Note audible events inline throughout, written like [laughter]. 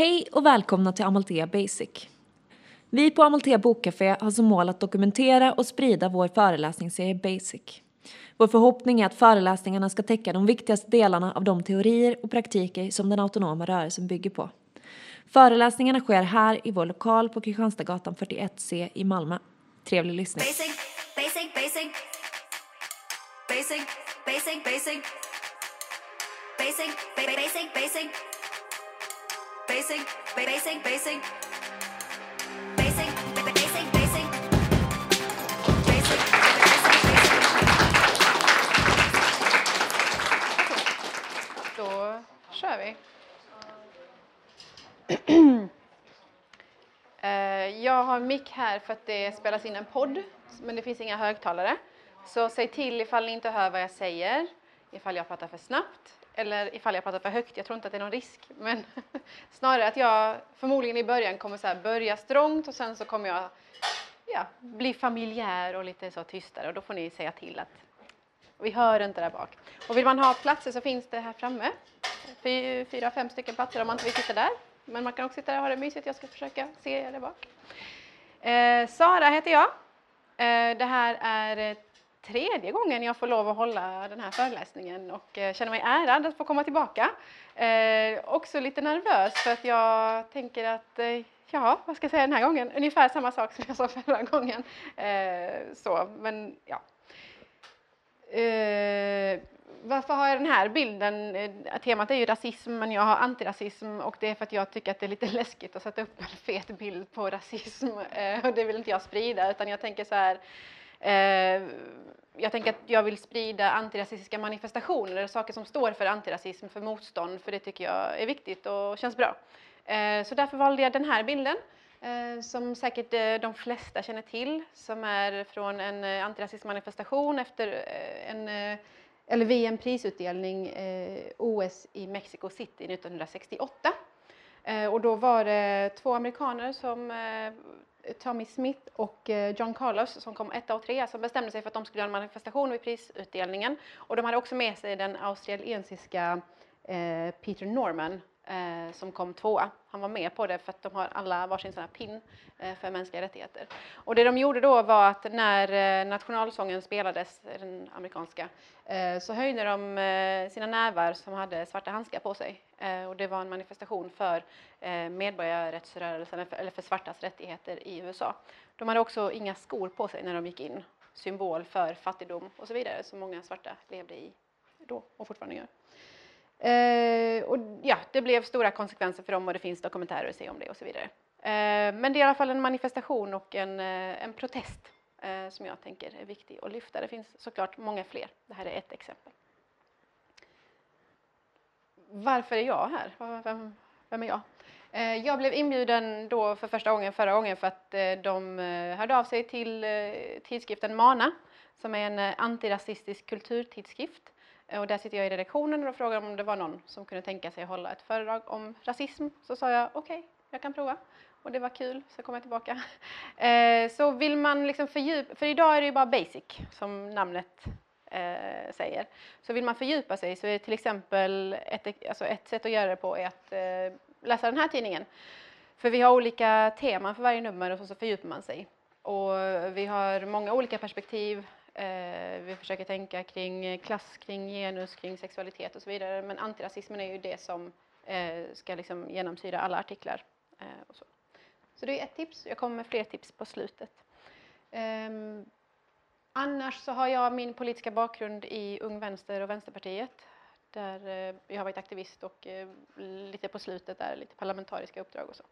Hej och välkomna till Amalthea Basic. Vi på Amalthea Bokcafé har som mål att dokumentera och sprida vår föreläsningsserie Basic. Vår förhoppning är att föreläsningarna ska täcka de viktigaste delarna av de teorier och praktiker som den autonoma rörelsen bygger på. Föreläsningarna sker här i vår lokal på Kristianstadsgatan 41C i Malmö. Trevlig lyssning! Basic, basic, basic. Basic, basic, basic. Basic, basic, basic. Basic, basic, basic. Då kör vi. [clears throat] Eh, jag har mick här för att det spelas in en podd, men det finns inga högtalare. Så säg till ifall ni inte hör vad jag säger, ifall jag pratar för snabbt eller ifall jag pratar för högt. Jag tror inte att det är någon risk, men [laughs] snarare att jag förmodligen i början kommer så här börja strångt och sen så kommer jag ja, bli familjär och lite så tystare och då får ni säga till att vi hör inte där bak. Och vill man ha platser så finns det här framme. Fyra, fem stycken platser om man inte vill sitta där. Men man kan också sitta där och ha det mysigt. Jag ska försöka se er där bak. Eh, Sara heter jag. Eh, det här är tredje gången jag får lov att hålla den här föreläsningen och eh, känner mig ärad att få komma tillbaka. Eh, också lite nervös för att jag tänker att eh, Ja, vad ska jag säga den här gången? Ungefär samma sak som jag sa [laughs] förra gången. Eh, så, men ja, Eh, varför har jag den här bilden? Eh, temat är ju rasism, men jag har antirasism och det är för att jag tycker att det är lite läskigt att sätta upp en fet bild på rasism eh, och det vill inte jag sprida utan jag tänker så här eh, Eh, jag tänker att jag vill sprida antirasistiska manifestationer, eller saker som står för antirasism, för motstånd, för det tycker jag är viktigt och känns bra. Eh, så därför valde jag den här bilden eh, som säkert eh, de flesta känner till, som är från en eh, antirasistisk manifestation efter eh, en, eh, eller vid en prisutdelning, eh, OS i Mexico City 1968. Eh, och då var det två amerikaner som eh, Tommy Smith och eh, John Carlos som kom etta och trea som bestämde sig för att de skulle göra en manifestation vid prisutdelningen. Och de hade också med sig den australiensiska eh, Peter Norman eh, som kom tvåa. Han var med på det för att de har alla varsin sån här pin eh, för mänskliga rättigheter. Och det de gjorde då var att när eh, nationalsången spelades, den amerikanska, eh, så höjde de eh, sina nävar som hade svarta handskar på sig. Eh, och det var en manifestation för eh, medborgarrättsrörelsen, eller för svartas rättigheter i USA. De hade också inga skor på sig när de gick in, symbol för fattigdom och så vidare som många svarta levde i då och fortfarande gör. Eh, och ja, det blev stora konsekvenser för dem och det finns dokumentärer att se om det och så vidare. Eh, men det är i alla fall en manifestation och en, eh, en protest eh, som jag tänker är viktig att lyfta. Det finns såklart många fler. Det här är ett exempel. Varför är jag här? Vem, vem är jag? Eh, Jag blev inbjuden då för första gången förra gången för att eh, de eh, hörde av sig till eh, tidskriften Mana som är en eh, antirasistisk kulturtidskrift. Och där sitter jag i redaktionen och frågade om det var någon som kunde tänka sig att hålla ett föredrag om rasism. Så sa jag okej, jag kan prova. Och det var kul, så kom jag tillbaka. [laughs] Eh, Så vill man liksom fördjupa, för idag är det ju bara basic som namnet eh, säger. Så vill man fördjupa sig så är till exempel ett, alltså ett sätt att göra det på är att eh, läsa den här tidningen. För vi har olika teman för varje nummer och så, så fördjupar man sig. Och vi har många olika perspektiv. Eh, vi försöker tänka kring klass, kring genus, kring sexualitet och så vidare. Men antirasismen är ju det som eh, ska liksom genomsyra alla artiklar. Eh, och så. så det är ett tips. Jag kommer med fler tips på slutet. Ehm, annars så har jag min politiska bakgrund i Ung Vänster och Vänsterpartiet. Där eh, jag har varit aktivist och eh, lite på slutet där lite parlamentariska uppdrag och så.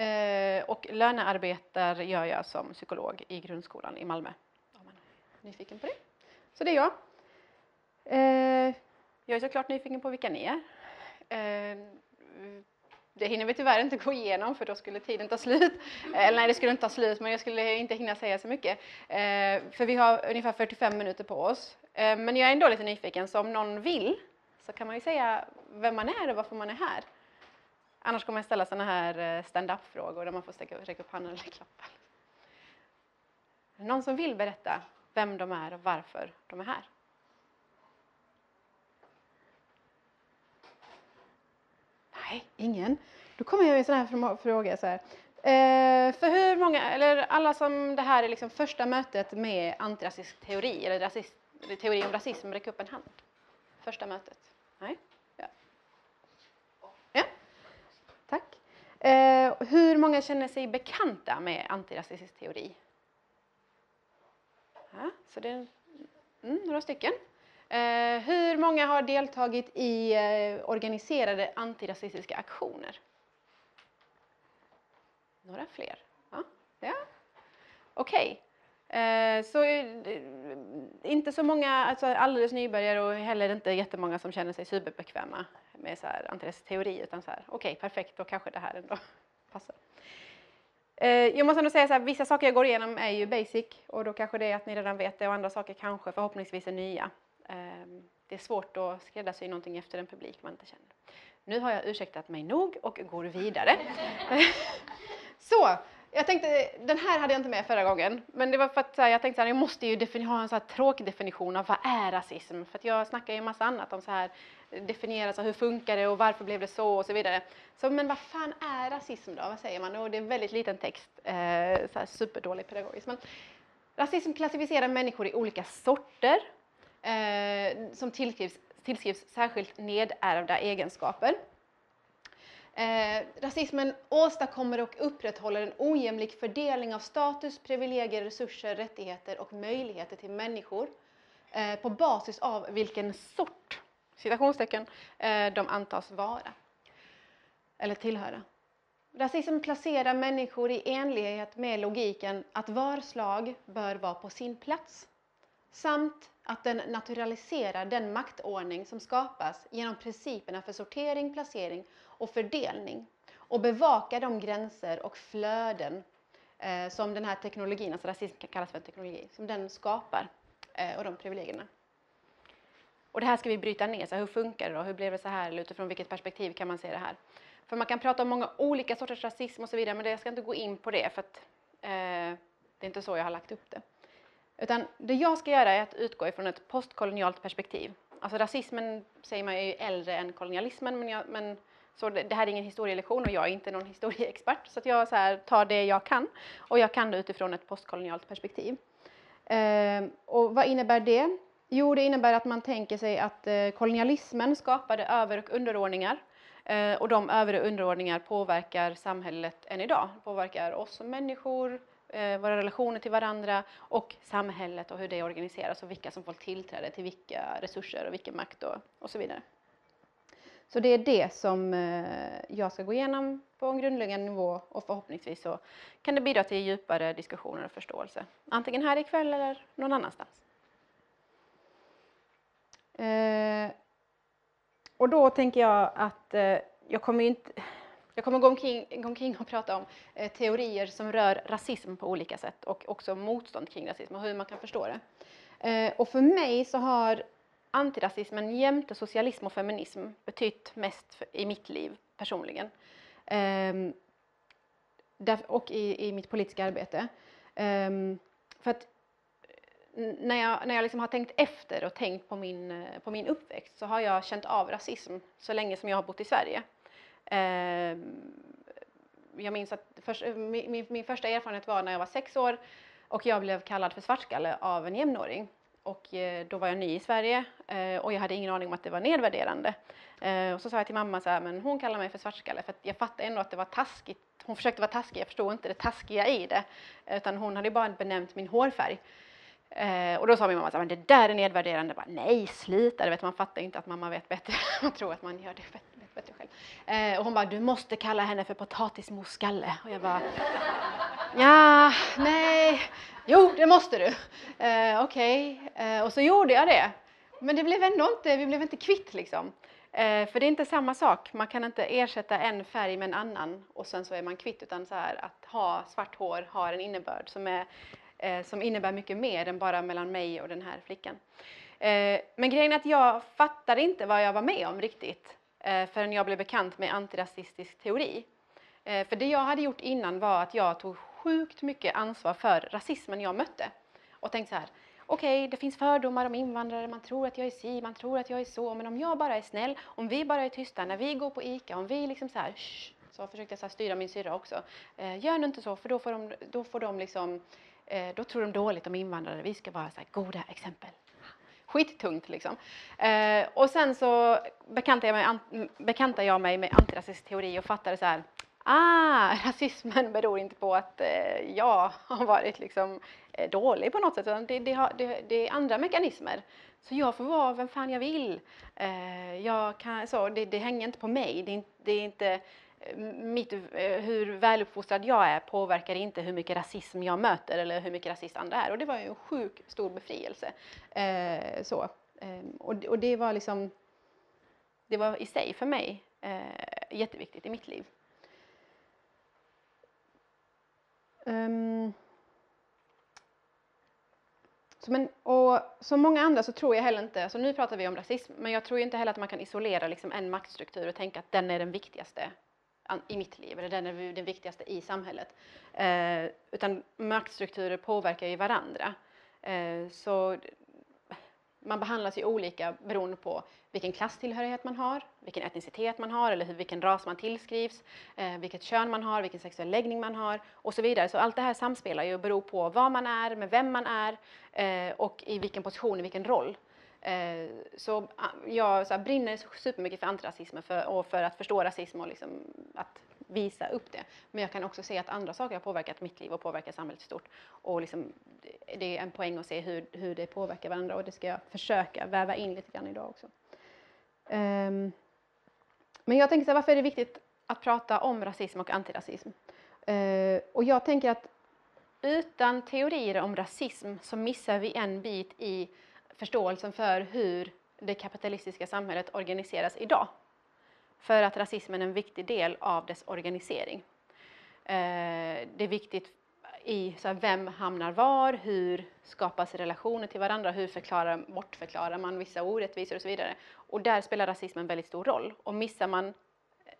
Eh, och lönearbetar gör jag som psykolog i grundskolan i Malmö. Nyfiken på det. Så det är jag. Eh, jag är såklart nyfiken på vilka ni är. Eh, det hinner vi tyvärr inte gå igenom för då skulle tiden ta slut. Eh, eller nej, det skulle inte ta slut, men jag skulle inte hinna säga så mycket. Eh, för vi har ungefär 45 minuter på oss. Eh, men jag är ändå lite nyfiken, så om någon vill så kan man ju säga vem man är och varför man är här. Annars kommer jag ställa sådana här eh, stand-up-frågor där man får räcka, upp handen eller klappa. Någon som vill berätta vem de är och varför de är här? Nej, ingen. Då kommer jag ju en sån här fråga så här. Eh, för hur många, eller alla som det här är liksom första mötet med antirasistisk teori eller rasist, teori om rasism, räck upp en hand. Första mötet. Nej? Ja. Ja. Tack. Eh, hur många känner sig bekanta med antirasistisk teori? Ja, så det är mm, några stycken. Eh, hur många har deltagit i eh, organiserade antirasistiska aktioner? Några fler? Ja. ja. Okej. Eh, så eh, inte så många, alltså alldeles nybörjare och heller inte jättemånga som känner sig superbekväma med så här antirasistisk teori utan så här, okej perfekt, då kanske det här ändå [laughs] passar. Eh, jag måste ändå säga så här, vissa saker jag går igenom är ju basic och då kanske det är att ni redan vet det och andra saker kanske förhoppningsvis är nya. Ehm, det är svårt att skräddarsy någonting efter en publik man inte känner. Nu har jag ursäktat mig nog och går vidare. [laughs] Så, jag tänkte, den här hade jag inte med förra gången, men det var för att så här, jag tänkte att jag måste ju ha en så här tråkig definition av vad är rasism? För att jag snackar ju en massa annat om så här definiera så här, hur funkar det och varför blev det så och så vidare. Så men vad fan är rasism då? Vad säger man? Och det är väldigt liten text, eh, så här superdålig pedagogiskt. Men rasism klassificerar människor i olika sorter eh, som tillskrivs, tillskrivs särskilt nedärvda egenskaper. Eh, rasismen åstadkommer och upprätthåller en ojämlik fördelning av status, privilegier, resurser, rättigheter och möjligheter till människor eh, på basis av vilken sort, citationstecken, eh, de antas vara eller tillhöra. Rasism placerar människor i enlighet med logiken att var slag bör vara på sin plats samt att den naturaliserar den maktordning som skapas genom principerna för sortering, placering och fördelning och bevaka de gränser och flöden eh, som den här teknologin, alltså rasism kan kallas för en teknologi, som den skapar eh, och de privilegierna. Och det här ska vi bryta ner, så här, hur funkar det då? Hur blev det så här? Eller utifrån vilket perspektiv kan man se det här? För man kan prata om många olika sorters rasism och så vidare, men det, jag ska inte gå in på det för att eh, det är inte så jag har lagt upp det. Utan det jag ska göra är att utgå ifrån ett postkolonialt perspektiv. Alltså rasismen säger man är ju äldre än kolonialismen, men, jag, men så det, det här är ingen historielektion och jag är inte någon [laughs] historieexpert, så att jag så här, tar det jag kan och jag kan det utifrån ett postkolonialt perspektiv. Eh, och vad innebär det? Jo, det innebär att man tänker sig att eh, kolonialismen skapade över och underordningar eh, och de över och underordningar påverkar samhället än idag, påverkar oss som människor, eh, våra relationer till varandra och samhället och hur det organiseras och vilka som får tillträde till vilka resurser och vilken makt och, och så vidare. Så det är det som eh, jag ska gå igenom på en grundläggande nivå och förhoppningsvis så kan det bidra till djupare diskussioner och förståelse. Antingen här ikväll eller någon annanstans. Eh, och då tänker jag att eh, jag kommer inte jag kommer gå omkring, gå omkring och prata om eh, teorier som rör rasism på olika sätt och också motstånd kring rasism och hur man kan förstå det. Eh, och för mig så har antirasismen jämte socialism och feminism betytt mest för, i mitt liv personligen. Ehm, där, och i, i mitt politiska arbete. Ehm, för att när jag, när jag liksom har tänkt efter och tänkt på min, eh, på min uppväxt så har jag känt av rasism så länge som jag har bott i Sverige. Ehm, jag minns att först, eh, min, min, min första erfarenhet var när jag var sex år och jag blev kallad för svartskalle av en jämnåring. Och eh, då var jag ny i Sverige eh, och jag hade ingen aning om att det var nedvärderande. Eh, och så sa jag till mamma så här, men hon kallar mig för svartskalle för att jag fattade ändå att det var taskigt. Hon försökte vara taskig, jag förstod inte det taskiga i det. Utan hon hade bara benämnt min hårfärg. Och då sa min mamma så här, men det där är nedvärderande. Jag bara, Nej, sluta, vet man fattar inte att mamma vet bättre. [laughs] man tror att man gör det bättre själv. Eh, och hon bara, du måste kalla henne för potatismosskalle. Och jag bara, ja, nej, jo, det måste du. Eh, Okej, eh, och så gjorde jag det. Men det blev ändå inte, vi blev inte kvitt liksom. Eh, för det är inte samma sak. Man kan inte ersätta en färg med en annan och sen så är man kvitt. Utan så här, att ha svart hår har en innebörd som, är, eh, som innebär mycket mer än bara mellan mig och den här flickan. Eh, men grejen är att jag fattade inte vad jag var med om riktigt eh, förrän jag blev bekant med antirasistisk teori. Eh, för det jag hade gjort innan var att jag tog sjukt mycket ansvar för rasismen jag mötte. Och tänkte så här, okej det finns fördomar om invandrare, man tror att jag är si, man tror att jag är så, men om jag bara är snäll, om vi bara är tysta när vi går på ICA, om vi liksom så här, shh, så försökte jag så här, styra min syrra också. Eh, gör nu inte så, för då får de, då får de liksom, eh, då tror de dåligt om invandrare. Vi ska vara så här, goda exempel. Skittungt liksom. Eh, och sen så bekantade jag, mig, an- bekantade jag mig med antirasistisk teori och fattade så här, ah, [laughs] rasismen beror inte på att eh, jag har varit liksom, eh, dålig på något sätt, utan det, det, har, det, det är andra mekanismer. Så jag får vara vem fan jag vill. Eh, jag kan, så, det, det hänger inte på mig. Det är, det är inte eh, mitt, eh, hur väluppfostrad jag är påverkar inte hur mycket rasism jag möter eller hur mycket rasist andra är. Och det var ju en sjuk stor befrielse. Eh, så. Eh, och, och det var liksom, det var i sig för mig eh, jätteviktigt i mitt liv. Um, så men, och som många andra så tror jag heller inte, så nu pratar vi om rasism, men jag tror inte heller att man kan isolera liksom en maktstruktur och tänka att den är den viktigaste i mitt liv, eller den är den viktigaste i samhället. Eh, utan maktstrukturer påverkar ju varandra. Eh, så man behandlas ju olika beroende på vilken klasstillhörighet man har, vilken etnicitet man har eller hur, vilken ras man tillskrivs, eh, vilket kön man har, vilken sexuell läggning man har och så vidare. Så allt det här samspelar ju och beror på vad man är, med vem man är eh, och i vilken position, i vilken roll. Eh, så ah, jag så här, brinner supermycket för antirasism för, och för att förstå rasism och liksom att visa upp det. Men jag kan också se att andra saker har påverkat mitt liv och påverkat samhället i stort. Och liksom, det- är en poäng att se hur, hur det påverkar varandra och det ska jag försöka väva in lite grann idag också. Um, men jag tänker så här, varför är det viktigt att prata om rasism och antirasism? Uh, och jag tänker att utan teorier om rasism så missar vi en bit i förståelsen för hur det kapitalistiska samhället organiseras idag. För att rasismen är en viktig del av dess organisering. Eh, det är viktigt i så här, vem hamnar var, hur skapas relationer till varandra, hur förklarar, bortförklarar man vissa orättvisor och så vidare. Och där spelar rasismen väldigt stor roll. Och missar man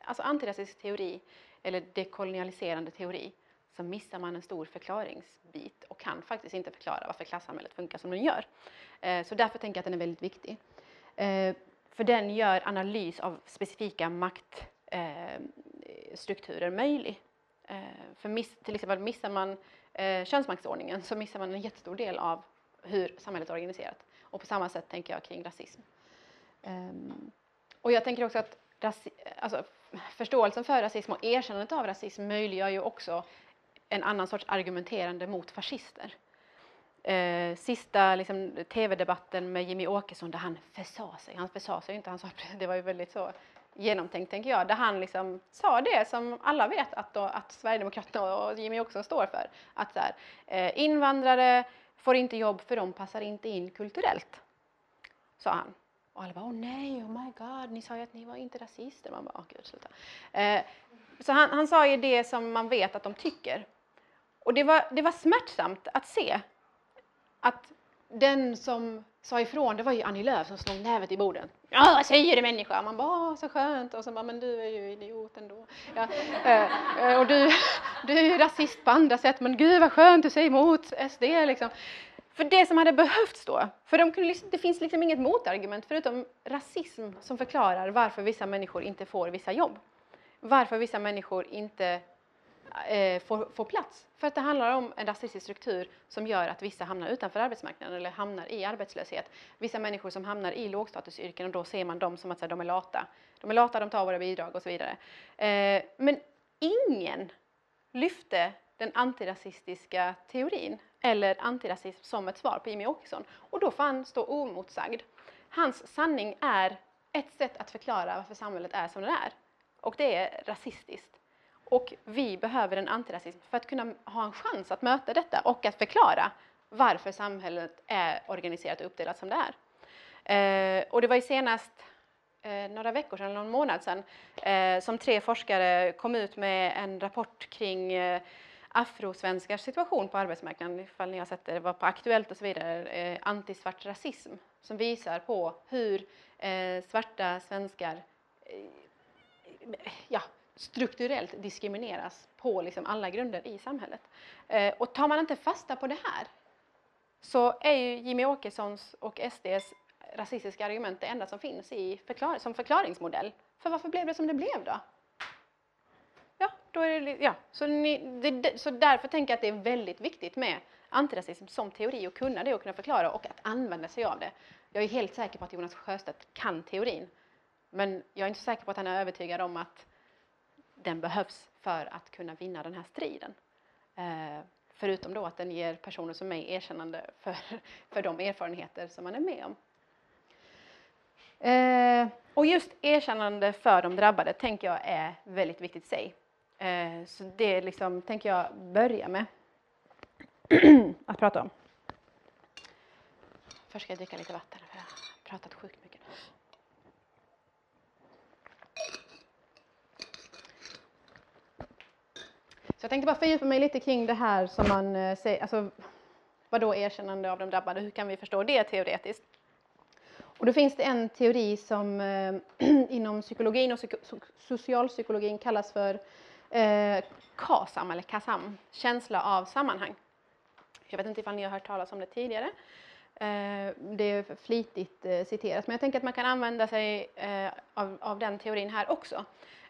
alltså antirasistisk teori eller dekolonialiserande teori så missar man en stor förklaringsbit och kan faktiskt inte förklara varför klassamhället funkar som den gör. Eh, Så därför tänker jag att den är väldigt viktig. Eh, för den gör analys av specifika maktstrukturer eh, möjlig. Eh, För miss, till exempel missar man eh, könsmaktsordningen så missar man en jättestor del av hur samhället är organiserat. Och på samma sätt tänker jag kring rasism. Ehm, Och jag tänker också att rasi- alltså, förståelsen för rasism och erkännandet av rasism möjliggör ju också en annan sorts argumenterande mot fascister. Eh, sista liksom, tv-debatten med Jimmy Åkesson där han försa sig, han försa sig inte, han sa, [laughs] det var ju väldigt så genomtänkt tänker jag, där han liksom sa det som alla vet att, då, att Sverigedemokraterna och Jimmy Åkesson står för. Att så här, eh, invandrare får inte jobb för de passar inte in kulturellt, sa han. Och alla bara, åh nej, oh my god, ni sa ju att ni var inte rasister. Man bara, åh gud, sluta. Eh, så han, han sa ju det som man vet att de tycker. Och det var, det var smärtsamt att se att den som sa ifrån, det var ju Annie Lööf som slog nävet i bordet. Ja, vad säger du människa? Man bara, så skönt. Och så bara, men du är ju idiot ändå. Ja, eh, eh, och du, [laughs] du är ju rasist på andra sätt, men gud vad skönt du säger emot SD liksom. För det som hade behövts då, för de kunde, liksom- det finns liksom inget motargument förutom rasism som förklarar varför vissa människor inte får vissa jobb. Varför vissa människor inte eh, får, får plats. För att det handlar om en rasistisk struktur som gör att vissa hamnar utanför arbetsmarknaden eller hamnar i arbetslöshet. Vissa människor som hamnar i lågstatusyrken och då ser man dem som att så här, de är lata. De är lata, de tar våra bidrag och så vidare. Eh, men ingen lyfte den antirasistiska teorin eller antirasism som ett svar på Jimmy Åkesson. Och då får han stå oemotsagd. Hans sanning är ett sätt att förklara varför samhället är som det är. Och det är rasistiskt. Och vi behöver en antirasism för att kunna ha en chans att möta detta och att förklara varför samhället är organiserat och uppdelat som det är. Eh, och det var ju senast eh, några veckor sedan, eller någon månad sedan, eh, som tre forskare kom ut med en rapport kring eh, afrosvenskars situation på arbetsmarknaden, ifall ni har sett det, det var på Aktuellt och så vidare, eh, antisvart rasism, som visar på hur eh, svarta svenskar eh, ja, strukturellt diskrimineras på liksom alla grunder i samhället. Eh, och tar man inte fasta på det här så är ju Jimmy Åkessons och SDs rasistiska argument det enda som finns i förklar som förklaringsmodell. För varför blev det som det blev då? då är det, ja. Så, ni, det, så därför tänker jag att det är väldigt viktigt med antirasism som teori och kunna det och kunna förklara och att använda sig av det. Jag är helt säker på att Jonas Sjöstedt kan teorin. Men jag är inte säker på att han är övertygad om att den behövs för att kunna vinna den här striden. Eh, förutom då att den ger personer som mig erkännande för, [laughs] för de erfarenheter som man är med om. Eh, och just erkännande för de drabbade tänker jag är väldigt viktigt i sig. Eh, så det liksom, tänker jag börja med [clears throat] att prata om. Först ska jag dricka lite vatten för jag har pratat sjukt mycket. Så jag tänkte bara fördjupa mig lite kring det här som man eh, säger, alltså vad då erkännande av de drabbade, hur kan vi förstå det teoretiskt? Och då finns det en teori som eh, [clears throat] inom psykologin och psyko- socialpsykologin kallas för eh, KASAM eller KASAM, känsla av sammanhang. Jag vet inte ifall ni har hört talas om det tidigare. Eh, det är flitigt eh, citerat, men jag tänker att man kan använda sig eh, av, av den teorin här också.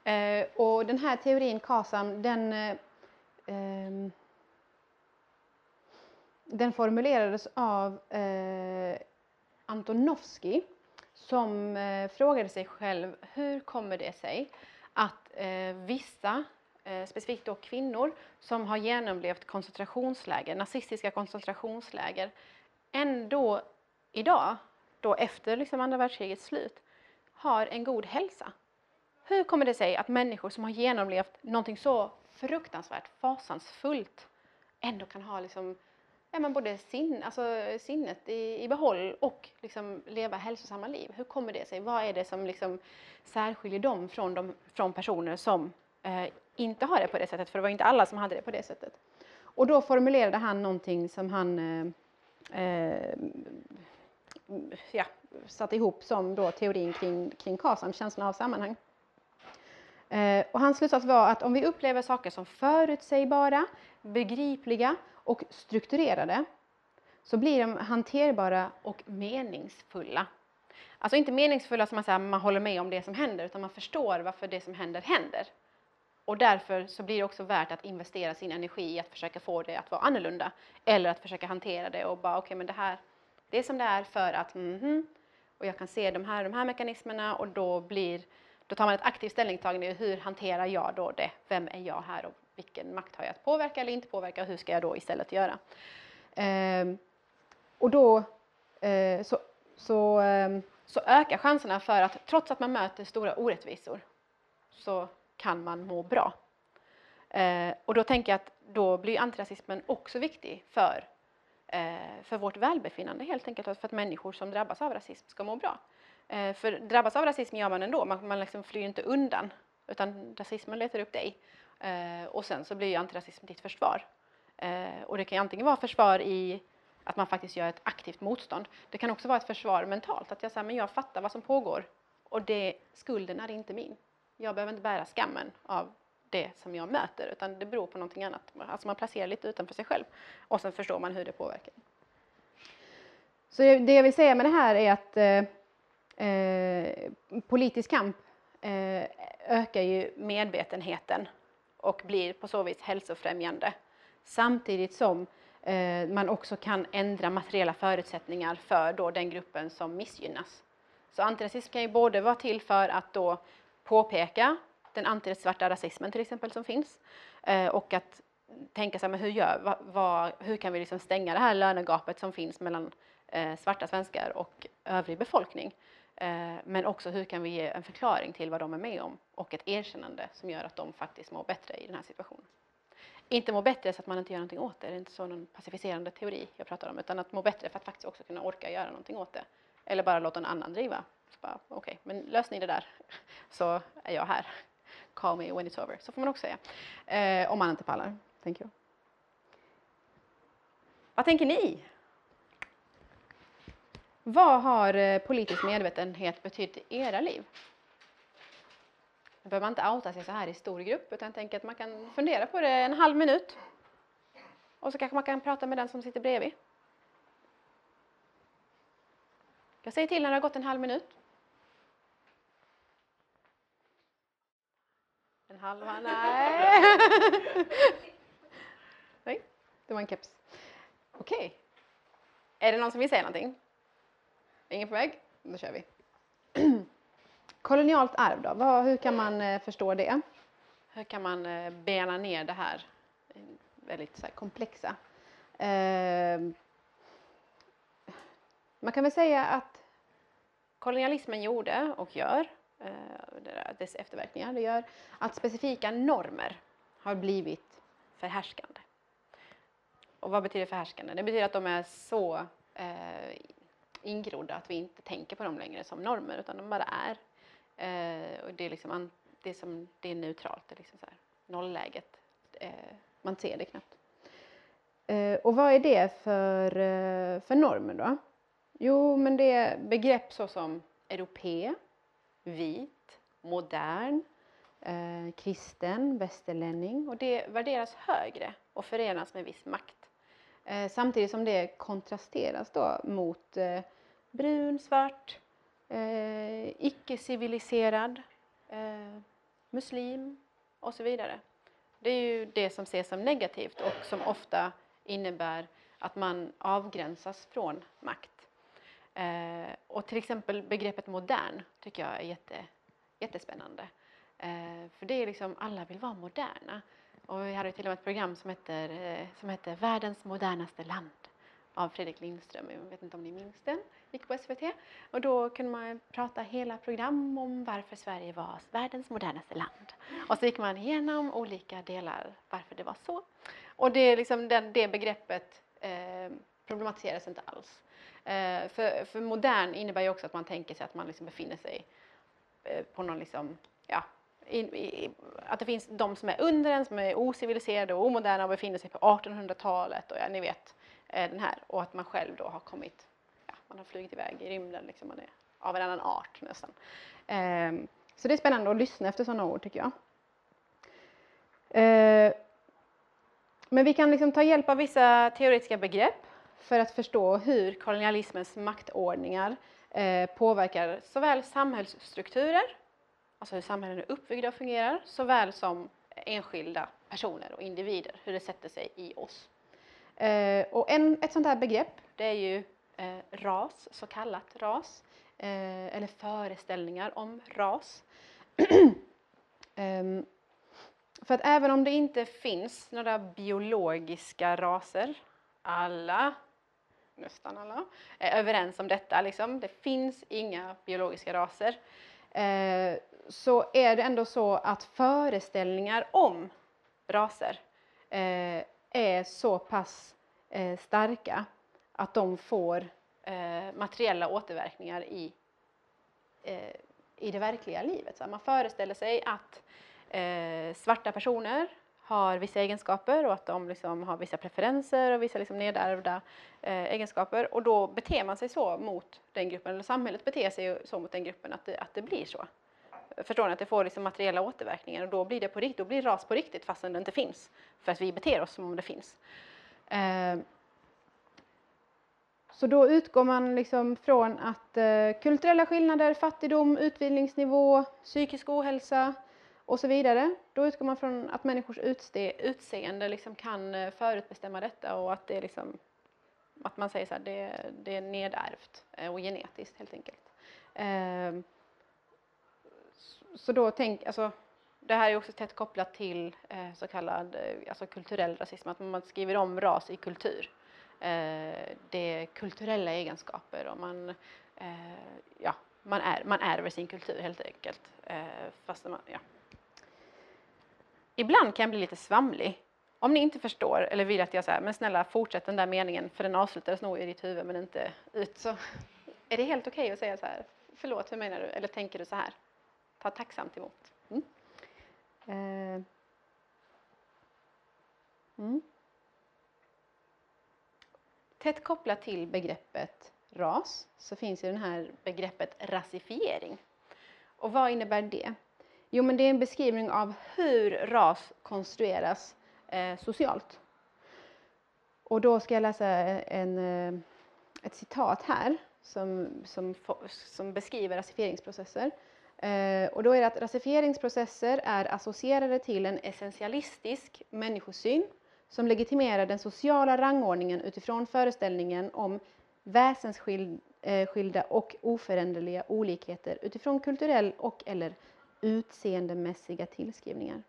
Eh, och den här teorin, KASAM, den, eh, eh, den formulerades av eh, Antonovsky som eh, frågade sig själv hur kommer det sig att eh, vissa, eh, specifikt då kvinnor, som har genomlevt koncentrationsläger, nazistiska koncentrationsläger, ändå idag, då efter liksom andra världskrigets slut, har en god hälsa. Hur kommer det sig att människor som har genomlevt någonting så fruktansvärt fasansfullt ändå kan ha liksom, ja, men både sin, alltså sinnet i, i behåll och liksom leva hälsosamma liv? Hur kommer det sig? Vad är det som liksom särskiljer dem från, de, från personer som eh, inte har det på det sättet? För det var inte alla som hade det på det sättet. Och då formulerade han någonting som han eh, eh, ja, satte ihop som då teorin kring, kring KASAM, känslan av sammanhang. Eh, och hans slutsats var att om vi upplever saker som förutsägbara, begripliga och strukturerade så blir de hanterbara och meningsfulla. Alltså inte meningsfulla som att man håller med om det som händer utan man förstår varför det som händer händer. Och därför så blir det också värt att investera sin energi i att försöka få det att vara annorlunda. Eller att försöka hantera det och bara okej okay, men det här, det är som det är för att mhm. och jag kan se de här, de här mekanismerna och då blir då tar man ett aktivt ställningstagande i hur hanterar jag då det? Vem är jag här och vilken makt har jag att påverka eller inte påverka och hur ska jag då istället göra? Ehm, och då eh, så, så, eh, så ökar chanserna för att trots att man möter stora orättvisor så kan man må bra. Eh, och då tänker jag att då blir antirasismen också viktig för, eh, för vårt välbefinnande helt enkelt, för att människor som drabbas av rasism ska må bra. Eh, för drabbas av rasism gör man ändå, man, man liksom flyr inte undan utan rasismen letar upp dig. Eh, och sen så blir ju antirasism ditt försvar. Eh, och det kan ju antingen vara försvar i att man faktiskt gör ett aktivt motstånd. Det kan också vara ett försvar mentalt, att jag säger men jag fattar vad som pågår och det, skulden är inte min. Jag behöver inte bära skammen av det som jag möter utan det beror på någonting annat. Alltså man placerar lite utanför sig själv och sen förstår man hur det påverkar. Så det jag vill säga med det här är att eh, eh, politisk kamp eh, ökar ju medvetenheten och blir på så vis hälsofrämjande. Samtidigt som eh, man också kan ändra materiella förutsättningar för då den gruppen som missgynnas. Så antirasism kan ju både vara till för att då påpeka den antisvarta rasismen till exempel som finns eh, och att tänka sig, men hur, gör, vad, vad, hur kan vi liksom stänga det här lönegapet som finns mellan eh, svarta svenskar och övrig befolkning? Eh, men också hur kan vi ge en förklaring till vad de är med om och ett erkännande som gör att de faktiskt mår bättre i den här situationen. Inte må bättre så att man inte gör någonting åt det, det är inte så någon pacificerande teori jag pratar om, utan att må bättre för att faktiskt också kunna orka göra någonting åt det. Eller bara låta någon annan driva. Okej, okay, men lös ni det där [laughs] så är jag här. Call me when it's over. Så får man också säga. Eh, om man inte pallar, tänker jag. Vad tänker ni? Vad har eh, politisk medvetenhet betytt i era liv? Nu behöver man inte outa sig så här i stor grupp utan jag tänker att man kan fundera på det en halv minut. Och så kanske man kan prata med den som sitter bredvid. Jag säger till när det har gått en halv minut. En halva? Nej. [laughs] Nej, det var en keps. Okej. Är det någon som vill säga någonting? Ingen på väg? Då kör vi. [clears throat] Kolonialt arv då, Vad, hur kan man eh, förstå det? Hur kan man eh, bena ner det här väldigt så här, komplexa? Eh, man kan väl säga att kolonialismen gjorde och gör, eh, dess efterverkningar, det gör att specifika normer har blivit förhärskande. Och vad betyder förhärskande? Det betyder att de är så eh, ingrodda att vi inte tänker på dem längre som normer utan de bara är. Eh, och det är liksom det är, som, det är neutralt, det är liksom så här, nollläget. Eh, man ser det knappt. Eh, och vad är det för, eh, för normer då? Jo, men det är begrepp såsom europé, vit, modern, eh, kristen, västerlänning och det värderas högre och förenas med viss makt. Eh, samtidigt som det kontrasteras då mot eh, brun, svart, eh, icke-civiliserad, eh, muslim och så vidare. Det är ju det som ses som negativt och som ofta innebär att man avgränsas från makt. Eh, och till exempel begreppet modern tycker jag är jätte, jättespännande. Eh, för det är liksom, alla vill vara moderna. Och vi hade till och med ett program som heter, eh, som heter Världens modernaste land av Fredrik Lindström. Jag vet inte om ni minns den? Gick på SVT. Och då kunde man prata hela program om varför Sverige var världens modernaste land. Och så gick man igenom olika delar varför det var så. Och det, liksom, den, det begreppet eh, problematiseras inte alls. Eh, för, för modern innebär ju också att man tänker sig att man liksom befinner sig eh, på någon liksom, ja, i, i, att det finns de som är under en, som är ociviliserade och omoderna och befinner sig på 1800-talet och ja, ni vet Eh, den här och att man själv då har kommit, ja, man har flugit iväg i rymden, liksom man är av en annan art nästan. Eh, så det är spännande att lyssna efter sådana ord tycker jag. Eh, men vi kan liksom ta hjälp av vissa teoretiska begrepp för att förstå hur kolonialismens maktordningar eh, påverkar såväl samhällsstrukturer alltså hur samhällen är uppbyggda och fungerar, såväl som enskilda personer och individer, hur det sätter sig i oss. Eh, och en, ett sånt här begrepp, det är ju eh, ras, så kallat ras, eh, eller föreställningar om ras. [clears throat] Ehm, för att även om det inte finns några biologiska raser, alla, nästan alla, är överens om detta, liksom. det finns inga biologiska raser, eh, så är det ändå så att föreställningar om raser eh, är så pass eh, starka att de får eh, materiella återverkningar i, eh, i det verkliga livet. Så man föreställer sig att eh, svarta personer har vissa egenskaper och att de liksom har vissa preferenser och vissa liksom nedärvda eh, egenskaper och då beter man sig så mot den gruppen, eller samhället beter sig så mot den gruppen att det, att det blir så. Förstår ni? Att det får liksom materiella återverkningar och då blir det på riktigt, då blir ras på riktigt fastän det inte finns. För att vi beter oss som om det finns. Eh, så då utgår man liksom från att eh, kulturella skillnader, fattigdom, utbildningsnivå, psykisk ohälsa och så vidare. Då utgår man från att människors utseende liksom kan eh, förutbestämma detta och att det är liksom, att man säger så här, det, det är nedärvt eh, och genetiskt helt enkelt eh, så då tänk, alltså, det här är också tätt kopplat till eh, så kallad eh, alltså kulturell rasism, att man skriver om ras i kultur. Eh, det är kulturella egenskaper och man, eh, ja, man, är, man ärver sin kultur helt enkelt. Eh, fast man, ja. Ibland kan jag bli lite svamlig. Om ni inte förstår eller vill att jag säger, men snälla fortsätt den där meningen för den avslutades nog i ditt huvud men inte ut så [laughs] är det helt okej okay att säga så här, förlåt hur menar du eller tänker du så här? Ta tacksamt emot. Mm. Eh. Mm. Tätt kopplat till begreppet ras så finns ju det här begreppet rasifiering. Och vad innebär det? Jo, men det är en beskrivning av hur ras konstrueras eh, socialt. Och då ska jag läsa en, eh, ett citat här som, som, som beskriver rasifieringsprocesser. Eh, och då är det att rasifieringsprocesser är associerade till en essentialistisk människosyn som legitimerar den sociala rangordningen utifrån föreställningen om väsensskilda eh, och oföränderliga olikheter utifrån kulturell och eller utseendemässiga tillskrivningar.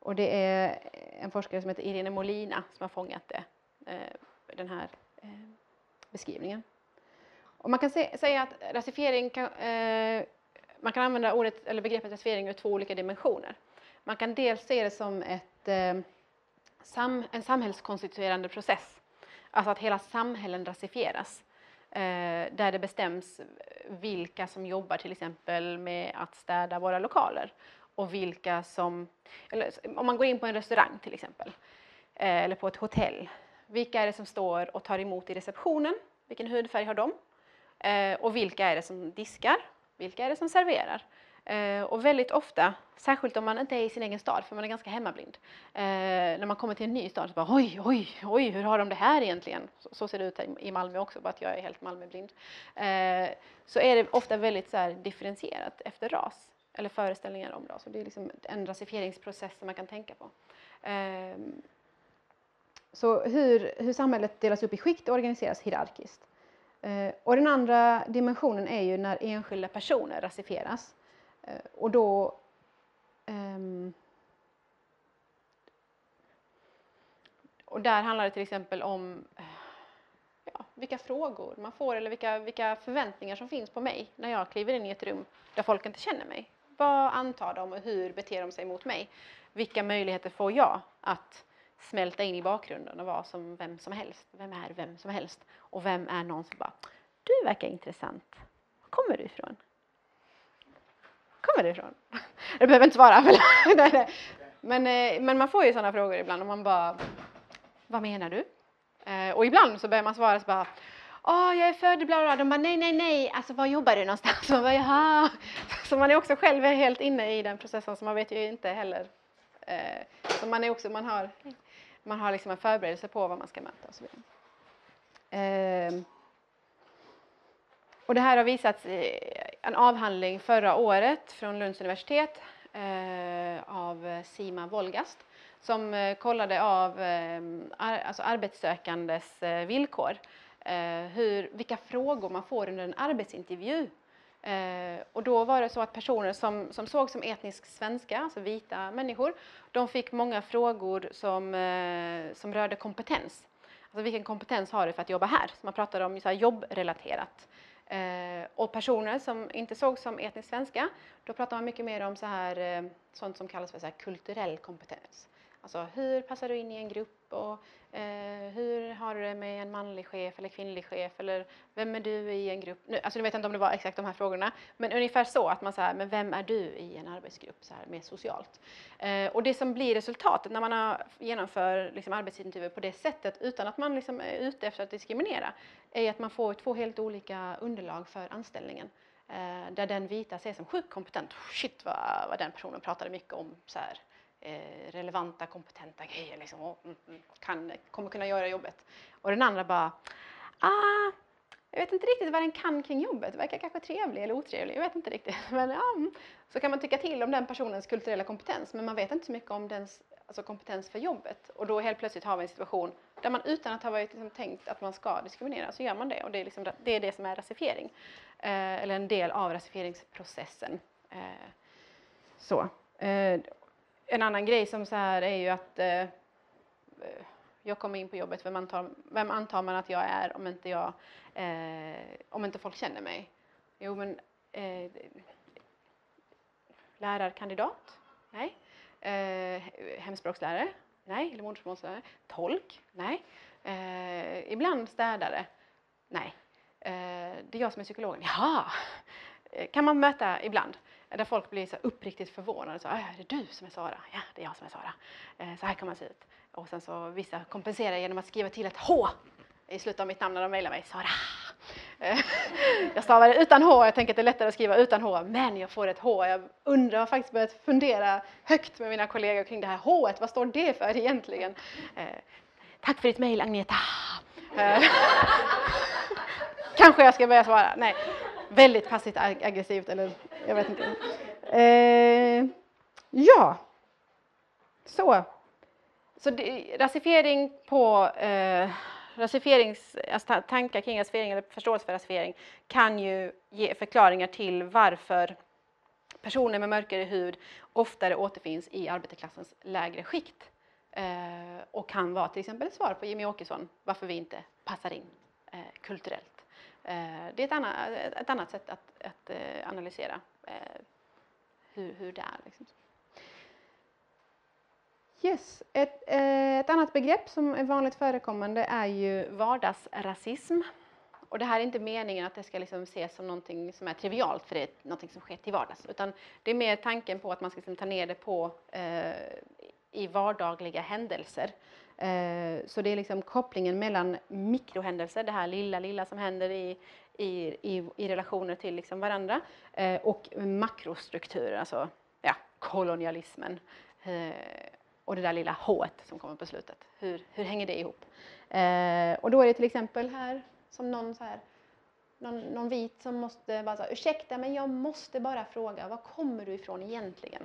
Och det är en forskare som heter Irene Molina som har fångat det, eh, den här beskrivningen. Och man kan se, säga att rasifiering kan, eh, man kan använda ordet, eller begreppet rasifiering ur två olika dimensioner. Man kan dels se det som ett, eh, sam, en samhällskonstituerande process, alltså att hela samhällen rasifieras. Eh, där det bestäms vilka som jobbar till exempel med att städa våra lokaler och vilka som, eller om man går in på en restaurang till exempel, eh, eller på ett hotell, vilka är det som står och tar emot i receptionen? Vilken hudfärg har de? Eh, och vilka är det som diskar? Vilka är det som serverar? Eh, och väldigt ofta, särskilt om man inte är i sin egen stad, för man är ganska hemmablind, eh, när man kommer till en ny stad så bara oj, oj, oj, hur har de det här egentligen? Så, så ser det ut i Malmö också, bara att jag är helt Malmöblind. Eh, så är det ofta väldigt så här, differentierat efter ras eller föreställningar om ras. Och det är liksom en rasifieringsprocess som man kan tänka på. Ehm, så hur, hur samhället delas upp i skikt och organiseras hierarkiskt. Eh, och den andra dimensionen är ju när enskilda personer rasifieras. Eh, och då ehm, och där handlar det till exempel om ja, vilka frågor man får eller vilka, vilka förväntningar som finns på mig när jag kliver in i ett rum där folk inte känner mig. Vad antar de och hur beter de sig mot mig? Vilka möjligheter får jag att smälta in i bakgrunden och vara som vem som helst? Vem är vem som helst? Och vem är någon som bara, du verkar intressant. Var kommer du ifrån? kommer du ifrån? [laughs] Du behöver inte svara. [laughs] Men, eh, men man får ju sådana frågor ibland och man bara, vad menar du? Eh, och ibland så börjar man svara så bara, åh jag är född bla bla. De bara, nej nej nej, alltså var jobbar du någonstans? Man bara, Jaha. [laughs] Så man är också själv helt inne i den processen så man vet ju inte heller. Eh, så man är också, man har, man har liksom en förberedelse på vad man ska möta och så vidare. Ehm, och det här har visats i en avhandling förra året från Lunds universitet eh, av Sima Volgast som eh, kollade av eh, ar alltså arbetssökandes eh, villkor. Eh, hur, vilka frågor man får under en arbetsintervju. Eh, och då var det så att personer som, som såg som etnisk svenska, alltså vita människor, de fick många frågor som, eh, som rörde kompetens. Alltså vilken kompetens har du för att jobba här? Så man pratade om så jobbrelaterat. Eh, och personer som inte såg som etnisk svenska, då pratade man mycket mer om så här, eh, sånt som kallas för så kulturell kompetens. Alltså hur passar du in i en grupp och eh, hur har du det med en manlig chef eller kvinnlig chef eller vem är du i en grupp? Nu, alltså nu vet jag inte om det var exakt de här frågorna, men ungefär så att man säger, men vem är du i en arbetsgrupp så här mer socialt? Eh, och det som blir resultatet när man har, genomför liksom, arbetsintervjuer på det sättet utan att man liksom är ute efter att diskriminera är att man får två helt olika underlag för anställningen. Eh, där den vita ses som sjukt kompetent. Shit vad, vad den personen pratade mycket om så här, eh, relevanta, kompetenta grejer liksom, och kan, kommer kunna göra jobbet. Och den andra bara, ah, jag vet inte riktigt vad den kan kring jobbet, verkar kanske trevlig eller otrevlig, jag vet inte riktigt. [laughs] Men ja, mm. så kan man tycka till om den personens kulturella kompetens, men man vet inte så mycket om dens alltså kompetens för jobbet. Och då helt plötsligt har vi en situation där man utan att ha varit liksom tänkt att man ska diskriminera så gör man det. Och det är, liksom, det, är det som är rasifiering, eh, eller en del av rasifieringsprocessen. Eh, så. Eh, en annan grej som så här är ju att eh, jag kommer in på jobbet, vem antar, vem antar man att jag är om inte, jag, eh, om inte folk känner mig? Jo, men eh, lärarkandidat? Nej. Eh, hemspråkslärare? Nej. Eller modersmålslärare? Tolk? Nej. Eh, ibland städare? Nej. Eh, det är jag som är psykologen. Jaha! Eh, kan man möta ibland där folk blir så uppriktigt förvånade. Så, är det du som är Sara? Ja, det är jag som är Sara. Eh, så här kan man se ut. Och sen så vissa kompenserar genom att skriva till ett H i slutet av mitt namn när de mejlar mig. Sara. Eh, [laughs] jag stavar det utan H, jag tänker att det är lättare att skriva utan H, men jag får ett H. Jag undrar, jag har faktiskt börjat fundera högt med mina kollegor kring det här H, vad står det för egentligen? Eh, Tack för ditt mejl Agneta. Eh, [laughs] kanske jag ska börja svara. Nej väldigt passivt aggressivt eller jag vet inte. Eh, ja. Så. Så det, rasifiering på eh, rasifierings, alltså tankar kring rasifiering eller förståelse för rasifiering kan ju ge förklaringar till varför personer med mörkare hud oftare återfinns i arbetarklassens lägre skikt eh, och kan vara till exempel ett svar på Jimmy Åkesson varför vi inte passar in eh, kulturellt. Eh, det är ett annat, ett annat sätt att, att eh, analysera eh, hur, hur det är. Liksom. Yes. Ett, ett annat begrepp som är vanligt förekommande är ju vardagsrasism. Och det här är inte meningen att det ska liksom ses som någonting som är trivialt för det är någonting som sker till vardags. Utan det är mer tanken på att man ska liksom ta ner det på eh, i vardagliga händelser. Eh, så det är liksom kopplingen mellan mikrohändelser, det här lilla, lilla som händer i, i, i, i relationer till liksom varandra, eh, och makrostrukturer, alltså ja, kolonialismen. Eh, och det där lilla h som kommer på slutet. Hur, hur hänger det ihop? Eh, och då är det till exempel här som någon så här, någon, någon vit som måste bara säga ursäkta men jag måste bara fråga, var kommer du ifrån egentligen?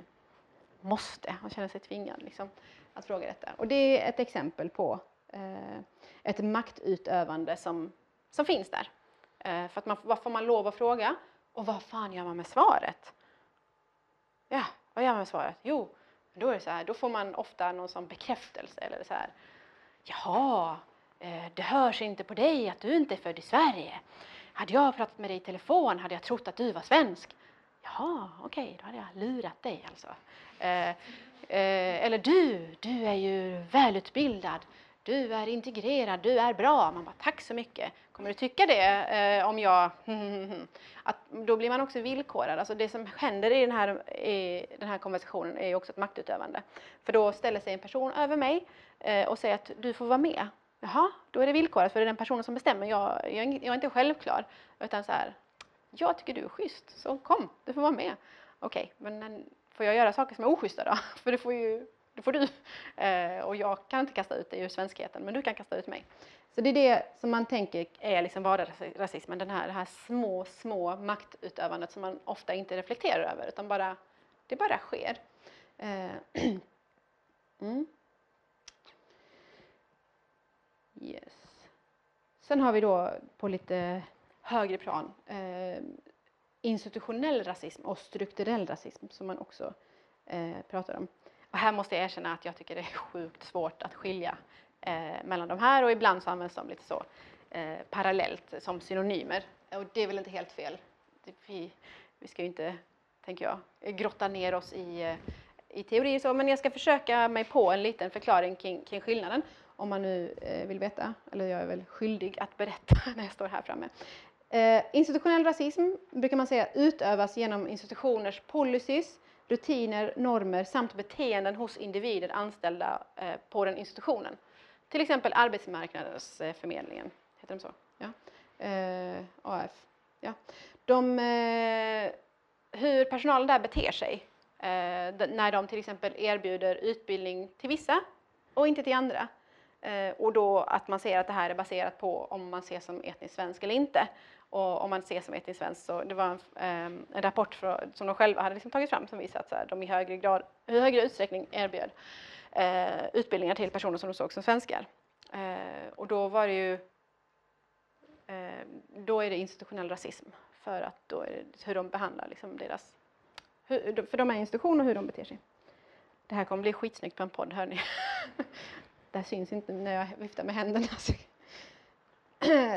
Måste, han känner sig tvingad liksom, att fråga detta. Och det är ett exempel på eh, ett maktutövande som, som finns där. Eh, för att man, vad får man lov att fråga? Och vad fan gör man med svaret? Ja, vad gör man med svaret? Jo, då är det så här, då får man ofta någon sån bekräftelse eller så här. Jaha, eh, det hörs inte på dig att du inte är född i Sverige. Hade jag pratat med dig i telefon hade jag trott att du var svensk. Jaha, okej, okay, då hade jag lurat dig alltså. Eh, eh, eller du, du är ju välutbildad. Du är integrerad, du är bra. Man bara, tack så mycket. Kommer du tycka det eh, om jag... [laughs] att då blir man också villkorad. Alltså det som händer i den, här, i den här konversationen är ju också ett maktutövande. För då ställer sig en person över mig eh, och säger att du får vara med. Jaha, då är det villkorat för det är den personen som bestämmer. Jag, jag, jag är inte självklar. Utan så här, jag tycker du är schysst, så kom, du får vara med. Okej, okay, men får jag göra saker som är oschyssta då? [laughs] För det får ju det får du. Eh, och jag kan inte kasta ut dig ur svenskheten, men du kan kasta ut mig. Så det är det som man tänker är liksom vardagsrasismen, den här, det här små, små maktutövandet som man ofta inte reflekterar över, utan bara, det bara sker. Eh, [clears throat] mm. Yes. Sen har vi då på lite högre plan eh, institutionell rasism och strukturell rasism som man också eh, pratar om. Och här måste jag erkänna att jag tycker det är sjukt svårt att skilja eh, mellan de här och ibland så används de lite så eh, parallellt som synonymer. Och det är väl inte helt fel. Vi, vi ska ju inte, tänker jag, grotta ner oss i, eh, i teorier så, men jag ska försöka mig på en liten förklaring kring, kring skillnaden om man nu eh, vill veta, eller jag är väl skyldig att berätta [laughs] när jag står här framme. Eh, institutionell rasism brukar man säga utövas genom institutioners policies, rutiner, normer samt beteenden hos individer anställda eh, på den institutionen. Till exempel arbetsmarknadsförmedlingen, heter de så? Ja. Eh, AF. Ja. De, eh, hur personalen där beter sig eh, när de till exempel erbjuder utbildning till vissa och inte till andra. Eh, och då att man ser att det här är baserat på om man ses som etnisk svensk eller inte. Och om man ses som etnisk svensk så det var en, ehm, en rapport för, som de själva hade liksom tagit fram som visade att så här, de i högre, grad, i högre utsträckning erbjöd eh, utbildningar till personer som de såg som svenskar. Eh, och då var det ju eh, då är det institutionell rasism för att då är det hur de behandlar liksom deras, hur, för de är institutioner och hur de beter sig. Det här kommer bli skitsnyggt på en podd, hör ni. [laughs] det här syns inte när jag viftar med händerna.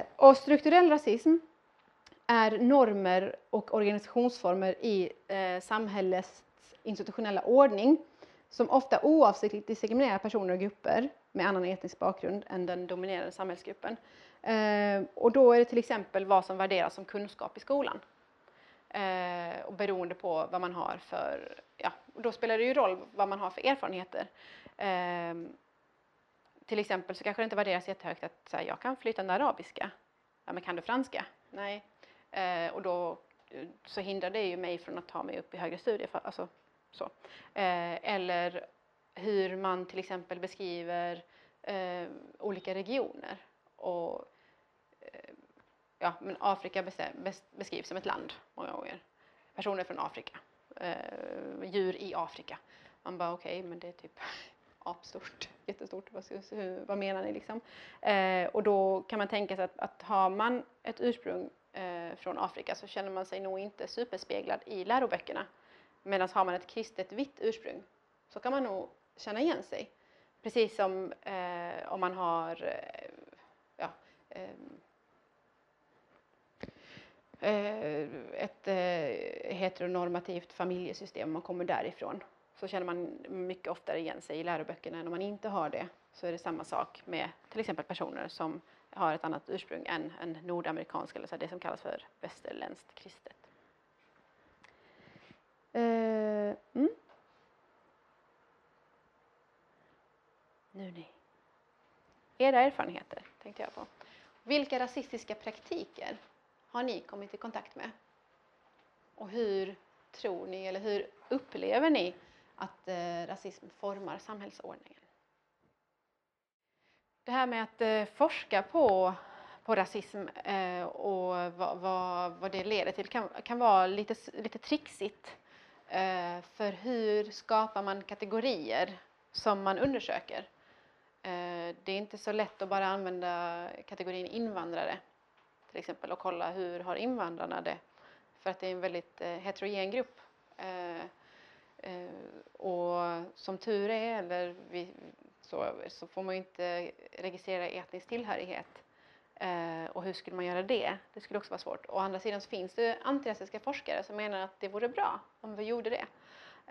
[clears throat] och strukturell rasism är normer och organisationsformer i eh, samhällets institutionella ordning som ofta oavsiktligt diskriminerar personer och grupper med annan etnisk bakgrund än den dominerande samhällsgruppen. Eh, och då är det till exempel vad som värderas som kunskap i skolan. Eh, och beroende på vad man har för, ja, då spelar det ju roll vad man har för erfarenheter. Eh, till exempel så kanske det inte värderas jättehögt att så här, jag kan flytande arabiska. Ja, men kan du franska? Nej, Eh, och då eh, så hindrar det ju mig från att ta mig upp i högre studier. För, alltså, så. Eh, eller hur man till exempel beskriver eh, olika regioner. Och, eh, ja, men Afrika beskrivs som ett land många gånger. personer från Afrika, eh, djur i Afrika. Man bara okej, okay, men det är typ apstort, jättestort, vad, hur, vad menar ni liksom? Eh, och då kan man tänka sig att, att har man ett ursprung eh, från Afrika så känner man sig nog inte superspeglad i läroböckerna. Medan har man ett kristet vitt ursprung så kan man nog känna igen sig. Precis som eh, om man har eh, ja, eh, eh ett eh, heteronormativt familjesystem, man kommer därifrån, så känner man mycket oftare igen sig i läroböckerna än om man inte har det. Så är det samma sak med till exempel personer som har ett annat ursprung än en nordamerikansk, eller så det som kallas för västerländskt kristet. Uh, mm. Nu ni. Era erfarenheter tänkte jag på. Vilka rasistiska praktiker har ni kommit i kontakt med? Och hur tror ni, eller hur upplever ni att eh, rasism formar samhällsordningen? Det här med att eh, forska på, på rasism eh, och vad, vad, vad, det leder till kan, kan vara lite, lite trixigt. Eh, för hur skapar man kategorier som man undersöker? Eh, det är inte så lätt att bara använda kategorin invandrare till exempel och kolla hur har invandrarna det? För att det är en väldigt eh, heterogen grupp. Eh, Eh, och som tur är, eller vi, så, så får man ju inte registrera etnisk tillhörighet. Eh, och hur skulle man göra det? Det skulle också vara svårt. Å andra sidan så finns det antirasistiska forskare som menar att det vore bra om vi gjorde det.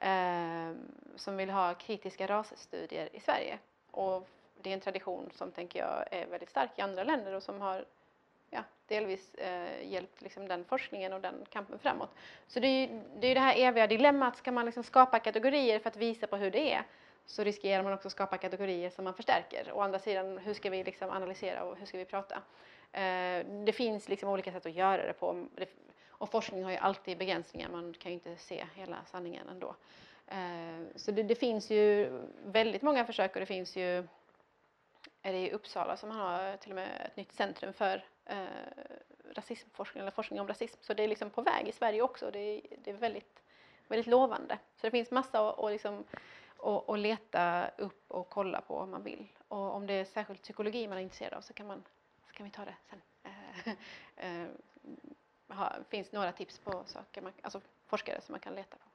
Eh, som vill ha kritiska rasstudier i Sverige. Och det är en tradition som tänker jag är väldigt stark i andra länder och som har ja, delvis eh, hjälpt liksom, den forskningen och den kampen framåt. Så det är ju det, är det här eviga dilemmat, ska man liksom skapa kategorier för att visa på hur det är så riskerar man också att skapa kategorier som man förstärker. Å andra sidan, hur ska vi liksom analysera och hur ska vi prata? Eh, det finns liksom olika sätt att göra det på. Och forskning har ju alltid begränsningar, man kan ju inte se hela sanningen ändå. Eh, så det, det, finns ju väldigt många försök och det finns ju är det i Uppsala som man har till och med ett nytt centrum för eh, rasismforskning eller forskning om rasism. Så det är liksom på väg i Sverige också. Det är, det är väldigt, väldigt lovande. Så det finns massa att, och liksom, och, och leta upp och kolla på om man vill. Och om det är särskilt psykologi man är intresserad av så kan, man, så kan vi ta det sen. Eh, [laughs] eh, ha, finns några tips på saker man, alltså forskare som man kan leta på.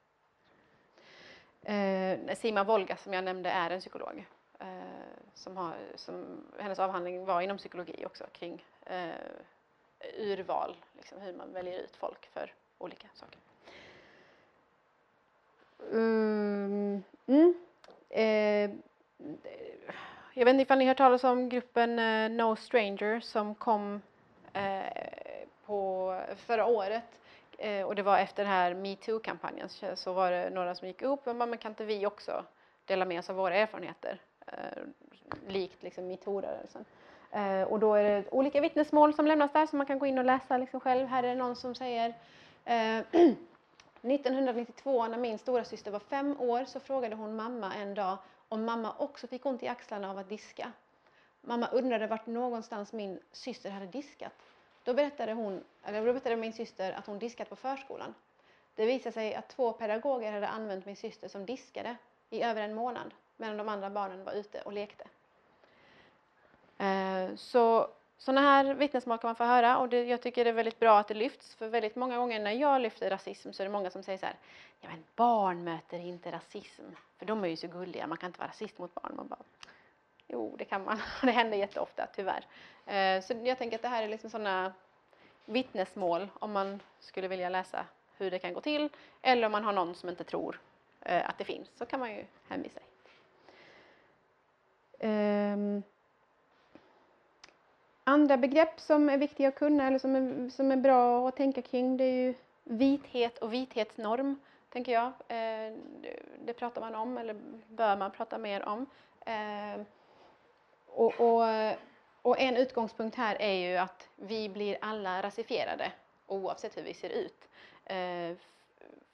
Eh, Sima Volga som jag nämnde är en psykolog eh, som har, som, hennes avhandling var inom psykologi också kring Eh, urval, liksom hur man väljer ut folk för olika saker. Mm, mm. Eh, jag vet inte ifall ni har hört talas om gruppen eh, No Stranger som kom eh, på förra året eh, och det var efter den här metoo-kampanjen så var det några som gick upp, och men kan inte vi också dela med oss av våra erfarenheter? Eh, likt liksom metoo-rörelsen. Eh, Eh, och då är det olika vittnesmål som lämnas där som man kan gå in och läsa liksom själv. Här är det någon som säger eh, [clears throat] 1992 när min stora syster var fem år så frågade hon mamma en dag om mamma också fick ont i axlarna av att diska. Mamma undrade vart någonstans min syster hade diskat. Då berättade, hon, eller då berättade min syster att hon diskat på förskolan. Det visade sig att två pedagoger hade använt min syster som diskare i över en månad medan de andra barnen var ute och lekte. Eh, så sådana här vittnesmål kan man få höra och det, jag tycker det är väldigt bra att det lyfts för väldigt många gånger när jag lyfter rasism så är det många som säger så här, ja men barn möter inte rasism för de är ju så gulliga, man kan inte vara rasist mot barn. Man bara, jo det kan man, [laughs] det händer jätteofta tyvärr. Eh, så jag tänker att det här är liksom sådana vittnesmål om man skulle vilja läsa hur det kan gå till eller om man har någon som inte tror eh, att det finns så kan man ju hänvisa Um, andra begrepp som är viktiga att kunna eller som är, som är bra att tänka kring det är ju vithet och vithetsnorm, tänker jag. Eh, det pratar man om, eller bör man prata mer om. Eh, och, och, och, en utgångspunkt här är ju att vi blir alla rasifierade oavsett hur vi ser ut. Eh,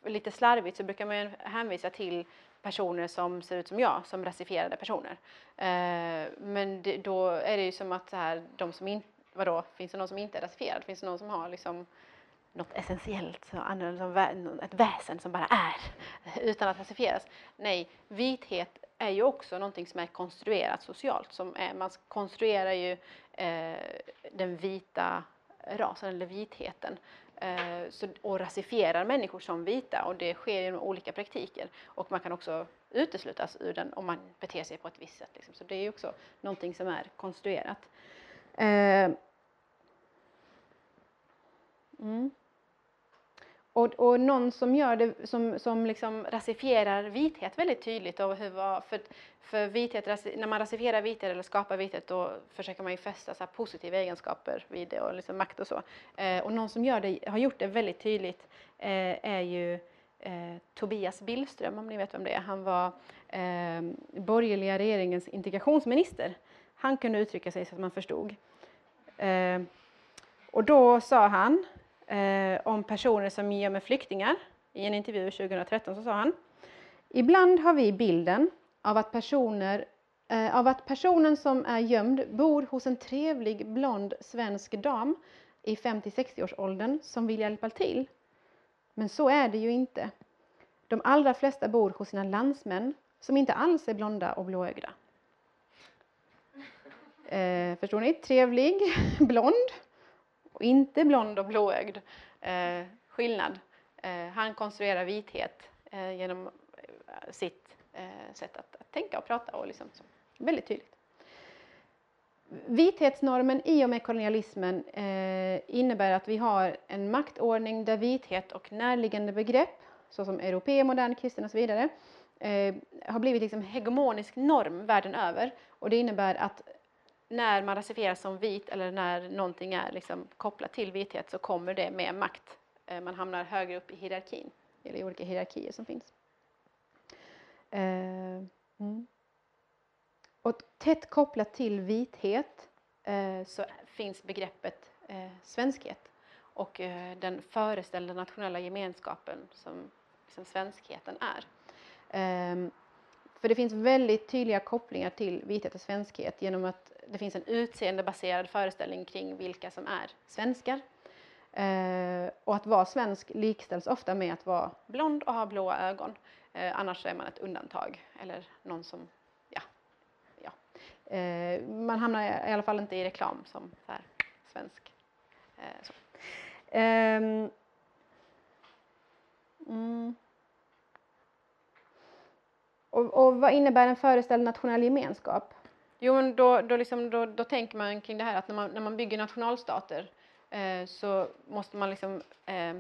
lite slarvigt så brukar man hänvisa till personer som ser ut som jag, som rasifierade personer. Eh, men det, då är det ju som att så här, de som inte, vadå, finns det någon som inte är rasifierad? Finns det någon som har liksom något essentiellt, så ett väsen som bara är [laughs] utan att rasifieras. Nej, vithet är ju också någonting som är konstruerat socialt. Som är, man konstruerar ju eh, den vita rasen eller vitheten Eh, och rasifierar människor som vita och det sker genom olika praktiker. Och man kan också uteslutas ur den om man beter sig på ett visst sätt. Liksom. Så det är också någonting som är konstruerat. Eh, mm. Och, och någon som gör det, som, som liksom rasifierar vithet väldigt tydligt. Och hur, för, för vithet, när man rasifierar vithet eller skapar vithet då försöker man ju fästa så positiva egenskaper vid det och liksom makt och så. Eh, och någon som gör det, har gjort det väldigt tydligt eh, är ju eh, Tobias Billström, om ni vet vem det är. Han var eh, borgerliga regeringens integrationsminister. Han kunde uttrycka sig så att man förstod. Eh, och då sa han eh, om personer som gömmer flyktingar. I en intervju 2013 så sa han Ibland har vi bilden av att, personer, eh, av att personen som är gömd bor hos en trevlig blond svensk dam i 50-60-årsåldern som vill hjälpa till. Men så är det ju inte. De allra flesta bor hos sina landsmän som inte alls är blonda och blåögda. Eh, förstår ni? Trevlig, [laughs] blond och inte blond och blåögd. Eh, skillnad. Eh, han konstruerar vithet eh, genom eh, sitt eh, sätt att, att, tänka och prata och liksom så. väldigt tydligt. Vithetsnormen i och med kolonialismen eh, innebär att vi har en maktordning där vithet och närliggande begrepp såsom europé, modern, kristen och så vidare eh, har blivit liksom hegemonisk norm världen över och det innebär att när man rasifieras som vit eller när någonting är liksom kopplat till vithet så kommer det med makt. Eh, man hamnar högre upp i hierarkin, eller i olika hierarkier som finns. Eh, mm. Och tätt kopplat till vithet eh, så finns begreppet svenskhet och den föreställda nationella gemenskapen som liksom svenskheten är. Ehm, för det finns väldigt tydliga kopplingar till vithet och svenskhet genom att det finns en utseendebaserad föreställning kring vilka som är svenskar. Eh, och att vara svensk likställs ofta med att vara blond och ha blåa ögon. Eh, annars är man ett undantag eller någon som, ja, ja. Eh, man hamnar i alla fall inte i reklam som så här, svensk. Eh, så. Ehm, mm. Och, och, vad innebär en föreställd nationell gemenskap? Jo, men då, då, liksom, då, då tänker man kring det här att när man, när man bygger nationalstater eh, så måste man liksom eh,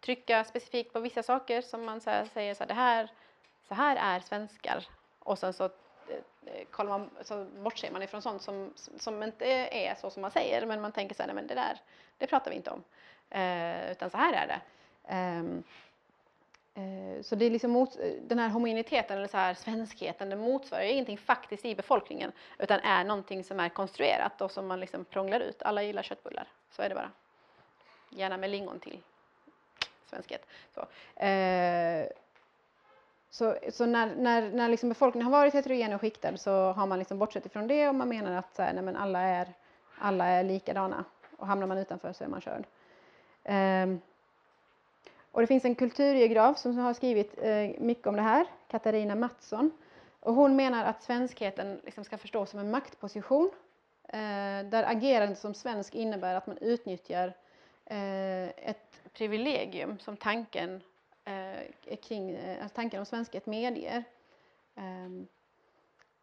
trycka specifikt på vissa saker som man så här, säger så här, det här, så här är svenskar och sen så eh, kollar man, så bortser man ifrån sånt som, som inte är så som man säger men man tänker så här, nej men det där, det pratar vi inte om. Eh, utan så här är det. Eh, Eh, så det är liksom mot, eh, den här homogeniteten eller så här svenskheten, den motsvarar ingenting faktiskt i befolkningen utan är någonting som är konstruerat och som man liksom prånglar ut. Alla gillar köttbullar, så är det bara. Gärna med lingon till svenskhet. Så, eh, så, så, när, när, när liksom befolkningen har varit heterogen och skiktad så har man liksom bortsett ifrån det och man menar att så här, nej, men alla, är, alla är likadana och hamnar man utanför så är man körd. Eh, och det finns en kulturgeograf som har skrivit eh, mycket om det här, Katarina Mattsson. Och hon menar att svenskheten liksom ska förstås som en maktposition eh, där agerandet som svensk innebär att man utnyttjar eh, ett privilegium som tanken, kring, alltså tanken om svenskhet medger. Ehm,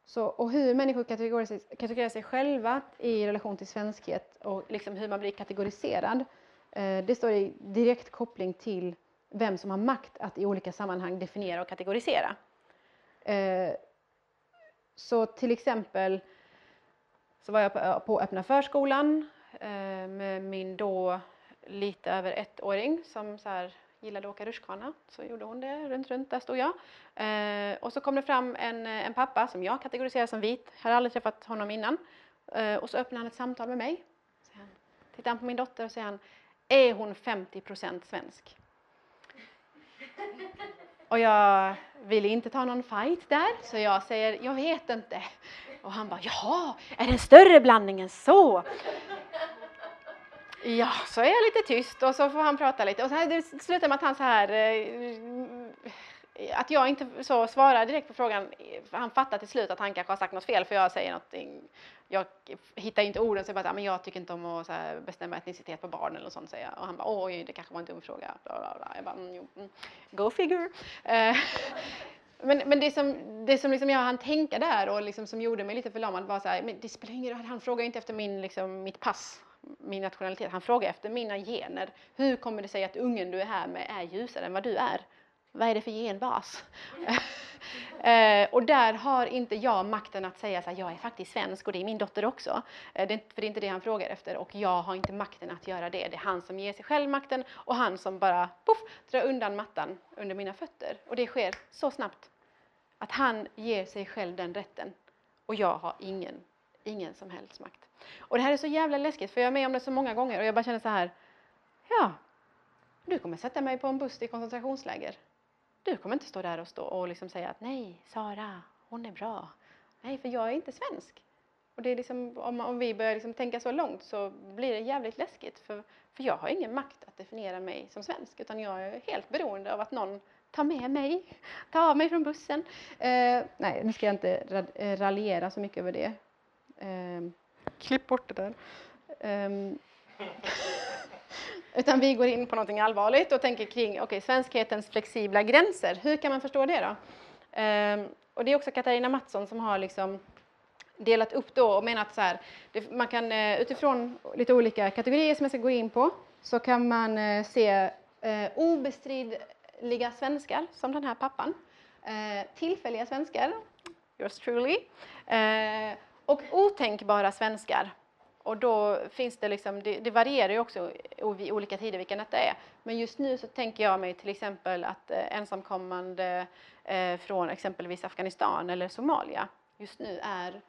så, och hur människor kategoriserar, sig själva i relation till svenskhet och liksom hur man blir kategoriserad det står i direkt koppling till vem som har makt att i olika sammanhang definiera och kategorisera. Eh, så till exempel så var jag eh, på, öppna förskolan eh, med min då lite över ettåring som så här gillade att åka rutschkana. Så gjorde hon det, runt, runt, där stod jag. Eh, och så kom det fram en, eh, en pappa som jag kategoriserar som vit, jag hade aldrig träffat honom innan. Eh, och så öppnade han ett samtal med mig. Så tittar han på min dotter och säger han, är hon 50% svensk? Och jag ville inte ta någon fight där, så jag säger jag vet inte. Och han bara jaha, är det en större blandning än så? Ja, så är jag lite tyst och så får han prata lite och så här, det slutar med att han så här eh, att jag inte så svarar direkt på frågan. Han fattar till slut att han kanske har sagt något fel för jag säger någonting. Jag hittar inte orden så jag bara, men jag tycker inte om att så här, bestämma etnicitet på barn eller något sånt säger jag. Och han bara, oj, det kanske var en dum fråga. Bla, bla, bla. Jag bara, mm, jo, mm. go figure. Eh, [laughs] men, men det som, det som liksom jag hann tänka där och liksom som gjorde mig lite förlamad var så här, men det spelar ingen roll, han frågar inte efter min, liksom, mitt pass, min nationalitet, han frågar efter mina gener. Hur kommer det sig att ungen du är här med är ljusare än vad du är? Vad är det för genbas? [laughs] eh, och där har inte jag makten att säga så här, jag är faktiskt svensk och det är min dotter också. Eh, det, för det är inte det han frågar efter och jag har inte makten att göra det. Det är han som ger sig själv makten och han som bara puff, drar undan mattan under mina fötter. Och det sker så snabbt. Att han ger sig själv den rätten och jag har ingen, ingen som helst makt. Och det här är så jävla läskigt för jag är med om det så många gånger och jag bara känner så här, ja, du kommer sätta mig på en buss till koncentrationsläger. Du kommer inte stå där och, stå och liksom säga att nej, Sara, hon är bra. Nej, för jag är inte svensk. Och det är liksom, om, om vi börjar liksom tänka så långt så blir det jävligt läskigt. För, för jag har ingen makt att definiera mig som svensk utan jag är helt beroende av att någon tar med mig, tar av mig från bussen. Eh, nej, nu ska jag inte ra eh, raljera så mycket över det. Eh, klipp bort det där. Um, [laughs] utan vi går in på någonting allvarligt och tänker kring okay, svenskhetens flexibla gränser. Hur kan man förstå det då? Ehm, och det är också Katarina Mattsson som har liksom delat upp då och menat så här, det, man kan eh, utifrån lite olika kategorier som jag ska gå in på så kan man eh, se eh, obestridliga svenskar som den här pappan, eh, tillfälliga svenskar, yours truly, eh, och otänkbara svenskar och då finns det liksom, det, det varierar ju också vid olika tider vilka detta är. Men just nu så tänker jag mig till exempel att eh, ensamkommande eh, från exempelvis Afghanistan eller Somalia just nu är,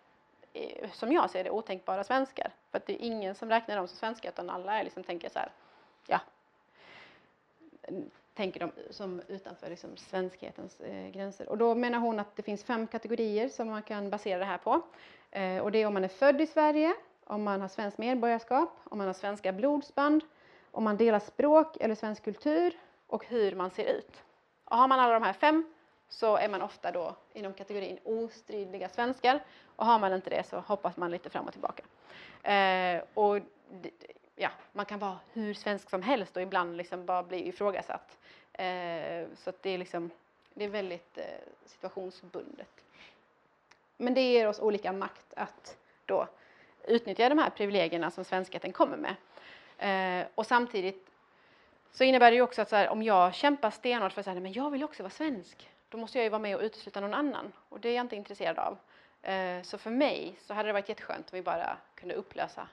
eh, som jag ser det, otänkbara svenskar. För att det är ingen som räknar dem som svenskar utan alla är liksom, tänker så här, ja, tänker de som utanför liksom svenskhetens eh, gränser. Och då menar hon att det finns fem kategorier som man kan basera det här på. Eh, och det är om man är född i Sverige, om man har svenskt medborgarskap, om man har svenska blodsband, om man delar språk eller svensk kultur och hur man ser ut. Och har man alla de här fem så är man ofta då inom kategorin ostridliga svenskar och har man inte det så hoppas man lite fram och tillbaka. Eh, och ja, man kan vara hur svensk som helst och ibland liksom bara bli ifrågasatt. Eh, så att det är liksom, det är väldigt eh, situationsbundet. Men det ger oss olika makt att då utnyttja de här privilegierna som svenskheten kommer med. Eh, och samtidigt så innebär det ju också att så här, om jag kämpar stenhårt för att säga men jag vill också vara svensk, då måste jag ju vara med och utesluta någon annan och det är jag inte intresserad av. Eh, så för mig så hade det varit jätteskönt om vi bara kunde upplösa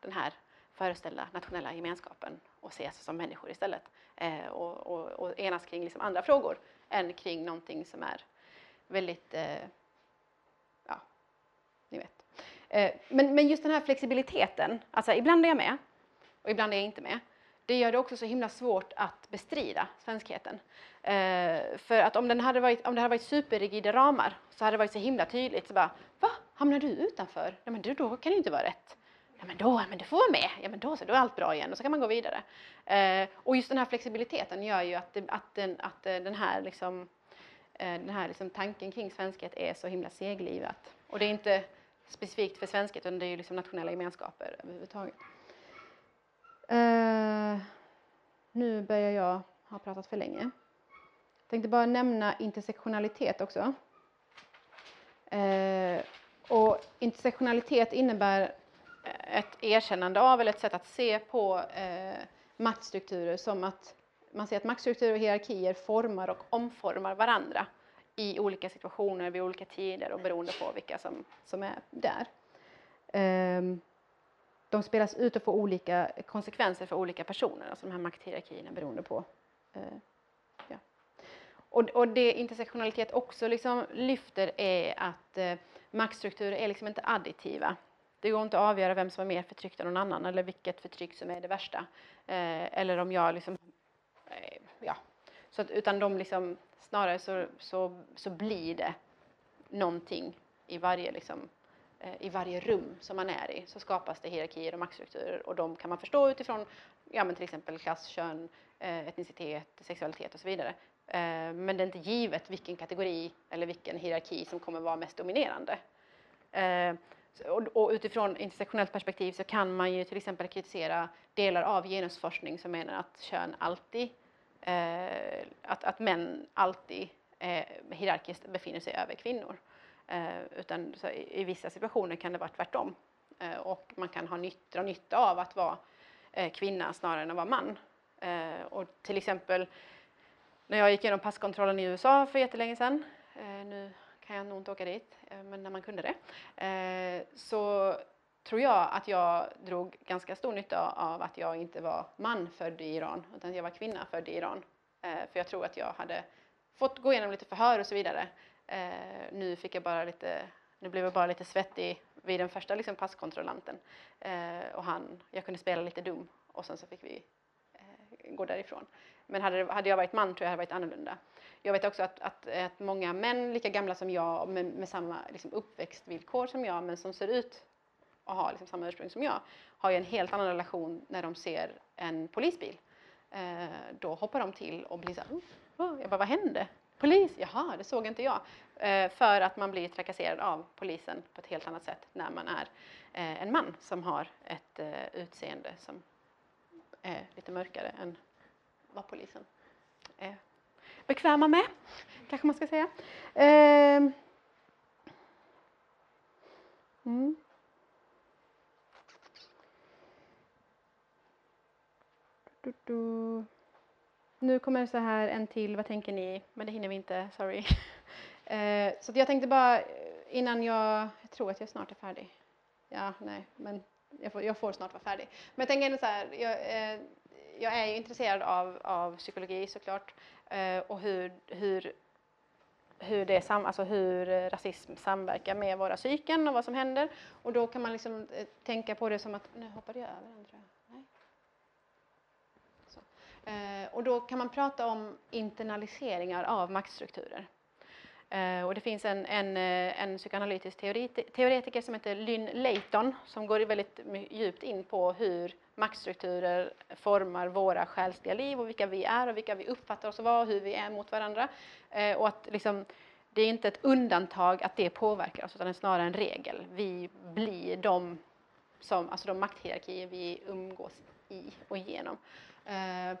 den här föreställda nationella gemenskapen och ses som människor istället eh, och, och, och, enas kring liksom andra frågor än kring någonting som är väldigt, eh, ja, ni vet, Eh, men, men just den här flexibiliteten, alltså ibland är jag med och ibland är jag inte med. Det gör det också så himla svårt att bestrida svenskheten. Eh, för att om, den hade varit, om det hade varit superrigida ramar så hade det varit så himla tydligt. Så bara, va? Hamnar du utanför? Ja, men då kan det inte vara rätt. Ja, men då, men du får vara med. Ja, men då så, då är allt bra igen och så kan man gå vidare. Eh, och just den här flexibiliteten gör ju att, det, att, den, att eh, den här, liksom, eh, den här liksom tanken kring svenskhet är så himla seglivat. Och det är inte specifikt för svenskhet utan det är ju liksom nationella gemenskaper överhuvudtaget. Uh, nu börjar jag ha pratat för länge. Jag tänkte bara nämna intersektionalitet också. Uh, och intersektionalitet innebär ett erkännande av eller ett sätt att se på uh, maktstrukturer som att man ser att maktstrukturer och hierarkier formar och omformar varandra i olika situationer vid olika tider och beroende på vilka som, som är där. Um, de spelas ut och får olika konsekvenser för olika personer, alltså de här makthierarkierna beroende på. Uh, ja. och, och det intersektionalitet också liksom lyfter är att uh, maktstrukturer är liksom inte additiva. Det går inte att avgöra vem som är mer förtryckt än någon annan eller vilket förtryck som är det värsta. Uh, eller om jag liksom, ja, så att, utan de liksom snarare så, så, så blir det någonting i varje liksom, eh, i varje rum som man är i så skapas det hierarkier och maktstrukturer och de kan man förstå utifrån ja, men till exempel klass, kön, eh, etnicitet, sexualitet och så vidare. Eh, men det är inte givet vilken kategori eller vilken hierarki som kommer vara mest dominerande. Eh, och, och utifrån intersektionellt perspektiv så kan man ju till exempel kritisera delar av genusforskning som menar att kön alltid, eh, att, att män alltid eh, hierarkiskt befinner sig över kvinnor. Eh, utan så i, i, vissa situationer kan det vara tvärtom. Eh, och man kan ha nytt, dra nytta av att vara eh, kvinna snarare än att vara man. Eh, och till exempel när jag gick igenom passkontrollen i USA för jättelänge sedan, eh, nu kan jag nog inte åka dit, eh, men när man kunde det, eh, så tror jag att jag drog ganska stor nytta av att jag inte var man född i Iran, utan jag var kvinna född i Iran. Eh, för jag tror att jag hade fått gå igenom lite förhör och så vidare. Eh, nu fick jag bara lite, nu blev jag bara lite svettig vid den första liksom, passkontrollanten. Eh, och han, jag kunde spela lite dum och sen så fick vi eh, gå därifrån. Men hade, hade jag varit man tror jag det hade varit annorlunda. Jag vet också att, att, att många män lika gamla som jag med, med samma liksom, uppväxtvillkor som jag men som ser ut och har liksom, samma ursprung som jag har ju en helt annan relation när de ser en polisbil. Eh, då hoppar de till och blir så här, oh, oh, jag bara vad hände? Polis? Jaha, det såg inte jag. Eh, för att man blir trakasserad av polisen på ett helt annat sätt när man är eh, en man som har ett eh, utseende som är lite mörkare än vad polisen är bekväma med, kanske man ska säga. Ehm. Mm. Du, du. Nu kommer så här en till, vad tänker ni? Men det hinner vi inte, sorry. [laughs] Eh, så jag tänkte bara eh, innan jag, jag tror att jag snart är färdig. Ja, nej, men jag får, jag får snart vara färdig. Men jag tänker ändå så här, jag, eh, jag är ju intresserad av, av psykologi såklart eh, och hur, hur, hur, det sam, alltså hur rasism samverkar med våra psyken och vad som händer. Och då kan man liksom eh, tänka på det som att, nu hoppade jag över den tror jag. Eh, och då kan man prata om internaliseringar av maktstrukturer. Eh, och det finns en, en, eh, en psykoanalytisk teoretiker som heter Lynn Layton som går väldigt djupt in på hur maktstrukturer formar våra själsliga liv och vilka vi är och vilka vi uppfattar oss vara och hur vi är mot varandra. Eh, och att liksom, det är inte ett undantag att det påverkar oss utan det är snarare en regel. Vi blir de, som, alltså de makthierarkier vi umgås i och igenom. Eh,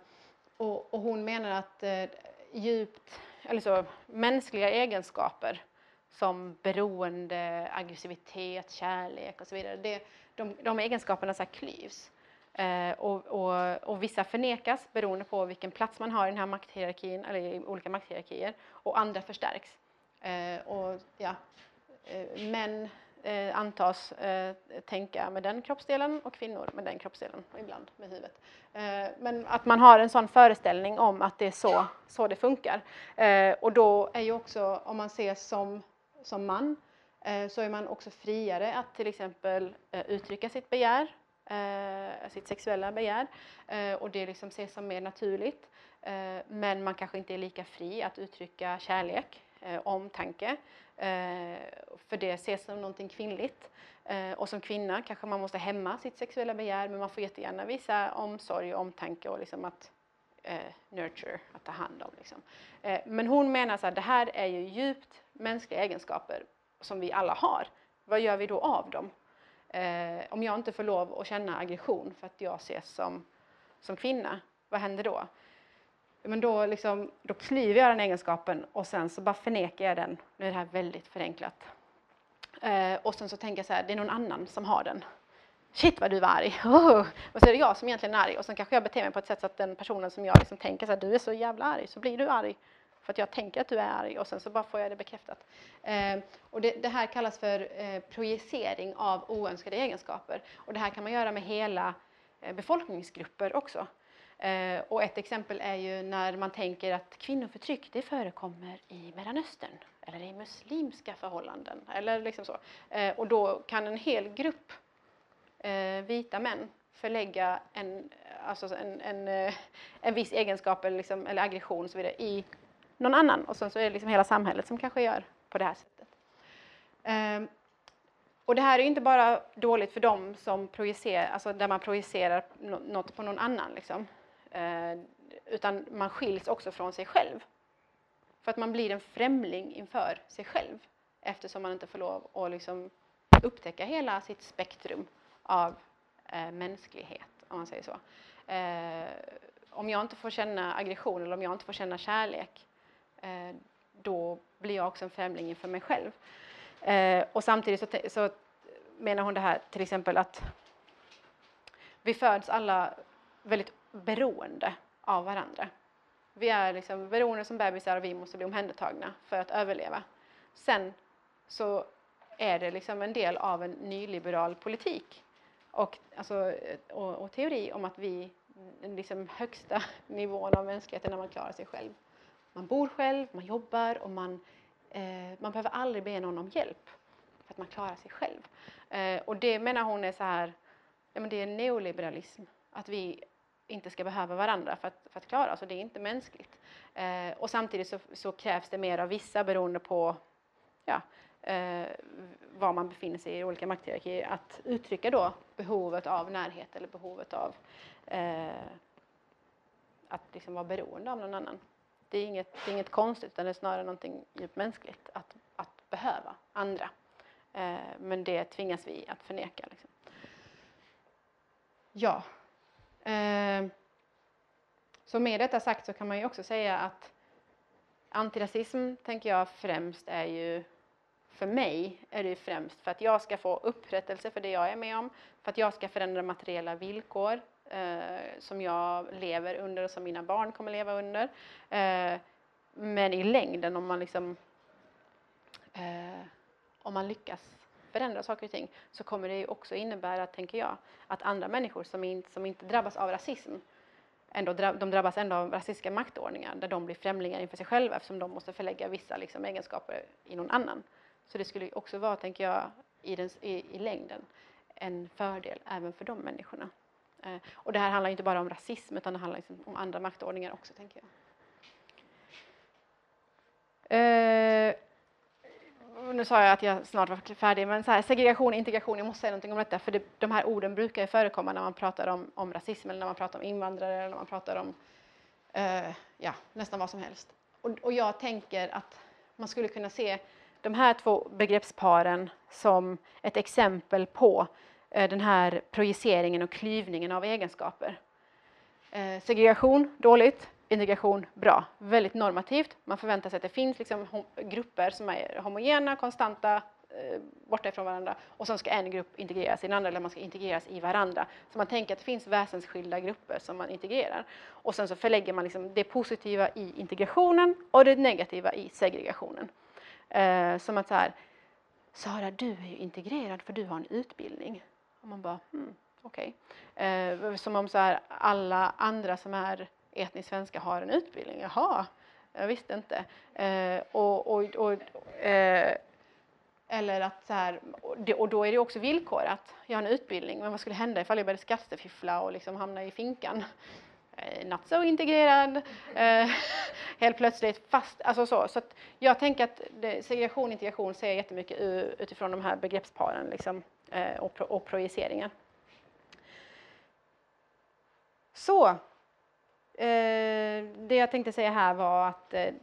och, och hon menar att eh, djupt eller så, mänskliga egenskaper som beroende, aggressivitet, kärlek och så vidare. Det, de, de egenskaperna så klyvs. Eh, och, och, och, vissa förnekas beroende på vilken plats man har i den här makthierarkin, eller i olika makthierarkier, och andra förstärks. Eh, och, ja, eh, män eh, antas eh, tänka med den kroppsdelen och kvinnor med den kroppsdelen och ibland med huvudet. Eh, men att man har en sån föreställning om att det är så, så det funkar. Eh, och då är ju också, om man ses som, som man, eh, så är man också friare att till exempel eh, uttrycka sitt begär, eh, sitt sexuella begär eh, och det liksom ses som mer naturligt. Eh, men man kanske inte är lika fri att uttrycka kärlek, omtanke Eh, för det ses som någonting kvinnligt. Eh, och som kvinna kanske man måste hämma sitt sexuella begär men man får jättegärna visa omsorg och omtanke och liksom att eh, nurture, att ta hand om. Liksom. Eh, men hon menar att det här är ju djupt mänskliga egenskaper som vi alla har. Vad gör vi då av dem? Eh, om jag inte får lov att känna aggression för att jag ses som, som kvinna, vad händer då? Men då, liksom, då klyver jag den egenskapen och sen så bara förnekar jag den. Nu är det här väldigt förenklat. Eh, och sen så tänker jag så här, det är någon annan som har den. Shit vad du var arg! [laughs] Oh. Och så är det jag som egentligen är arg och sen kanske jag beter mig på ett sätt så att den personen som jag liksom tänker så här, du är så jävla arg, så blir du arg. För att jag tänker att du är arg och sen så bara får jag det bekräftat. Eh, och det, det, här kallas för eh, projicering av oönskade egenskaper. Och det här kan man göra med hela eh, befolkningsgrupper också. Eh, och ett exempel är ju när man tänker att kvinnoförtryck det förekommer i Mellanöstern eller i muslimska förhållanden. Eller liksom så. Eh, och då kan en hel grupp eh, vita män förlägga en, alltså en, en, en viss egenskap eller, liksom, eller aggression och så vidare i någon annan och sen så är det liksom hela samhället som kanske gör på det här sättet. Ehm, och det här är inte bara dåligt för dem som projicerar, alltså där man projicerar något på någon annan liksom. Eh, utan man skiljs också från sig själv. För att man blir en främling inför sig själv eftersom man inte får lov att liksom upptäcka hela sitt spektrum av eh, mänsklighet, om man säger så. Eh, om jag inte får känna aggression eller om jag inte får känna kärlek, eh, då blir jag också en främling inför mig själv. Eh, och samtidigt så, så, menar hon det här till exempel att vi föds alla väldigt beroende av varandra. Vi är liksom beroende som bebisar och vi måste bli omhändertagna för att överleva. Sen så är det liksom en del av en nyliberal politik och, alltså, och, och teori om att vi, den liksom högsta [laughs] nivån av mänskligheten när man klarar sig själv. Man bor själv, man jobbar och man, eh, man behöver aldrig be någon om hjälp för att man klarar sig själv. Eh, och det menar hon är så här, ja, men det är neoliberalism, att vi inte ska behöva varandra för att, för att klara oss och det är inte mänskligt. Eh, och samtidigt så, så, krävs det mer av vissa beroende på ja, eh, var man befinner sig i olika makthierarkier, att uttrycka då behovet av närhet eller behovet av eh, att liksom vara beroende av någon annan. Det är, inget, det är inget konstigt utan det är snarare någonting djupt mänskligt att, att behöva andra. Eh, men det tvingas vi att förneka. Liksom. Ja. Ehm, så med detta sagt så kan man ju också säga att antirasism, tänker jag, främst är ju för mig är det främst för att jag ska få upprättelse för det jag är med om, för att jag ska förändra materiella villkor eh, som jag lever under och som mina barn kommer leva under. Eh, men i längden, om man liksom eh, om man lyckas förändra saker och ting så kommer det ju också innebära, tänker jag, att andra människor som inte, som inte drabbas av rasism ändå, de drabbas ändå av rasistiska maktordningar där de blir främlingar inför sig själva eftersom de måste förlägga vissa liksom, egenskaper i någon annan. Så det skulle också vara, tänker jag, i, den, i, i längden en fördel även för de människorna. Eh, och det här handlar inte bara om rasism utan det handlar liksom om andra maktordningar också, tänker jag. Eh, nu sa jag att jag snart var färdig, men så här, segregation, integration, jag måste säga någonting om detta, för det, de här orden brukar ju förekomma när man pratar om, om rasism, eller när man pratar om invandrare, eller när man pratar om eh, ja, nästan vad som helst. Och, och jag tänker att man skulle kunna se de här två begreppsparen som ett exempel på eh, den här projiceringen och klyvningen av egenskaper. Eh, segregation, dåligt. Integration, bra. Väldigt normativt. Man förväntar sig att det finns liksom grupper som är homogena, konstanta, eh, borta ifrån varandra och sen ska en grupp integreras i den andra eller man ska integreras i varandra. Så man tänker att det finns väsensskilda grupper som man integrerar och sen så förlägger man liksom det positiva i integrationen och det negativa i segregationen. Eh, som att så här, Sara du är ju integrerad för du har en utbildning. Och man bara, hmm, okej. Okay. Eh, som om så här, alla andra som är etnisk svenska har en utbildning. Jaha, jag visste inte. Eh, och, och, och eh, eller att så här, och då är det också villkorat. Jag har en utbildning, men vad skulle hända ifall jag började skattefiffla och liksom hamna i finkan? Eh, not so integrerad, eh, [laughs] helt plötsligt fast, alltså så. Så att jag tänker att det, segregation och integration ser jättemycket utifrån de här begreppsparen liksom, eh, och, pro, och projiceringen. Så, Eh, det jag tänkte säga här var att eh,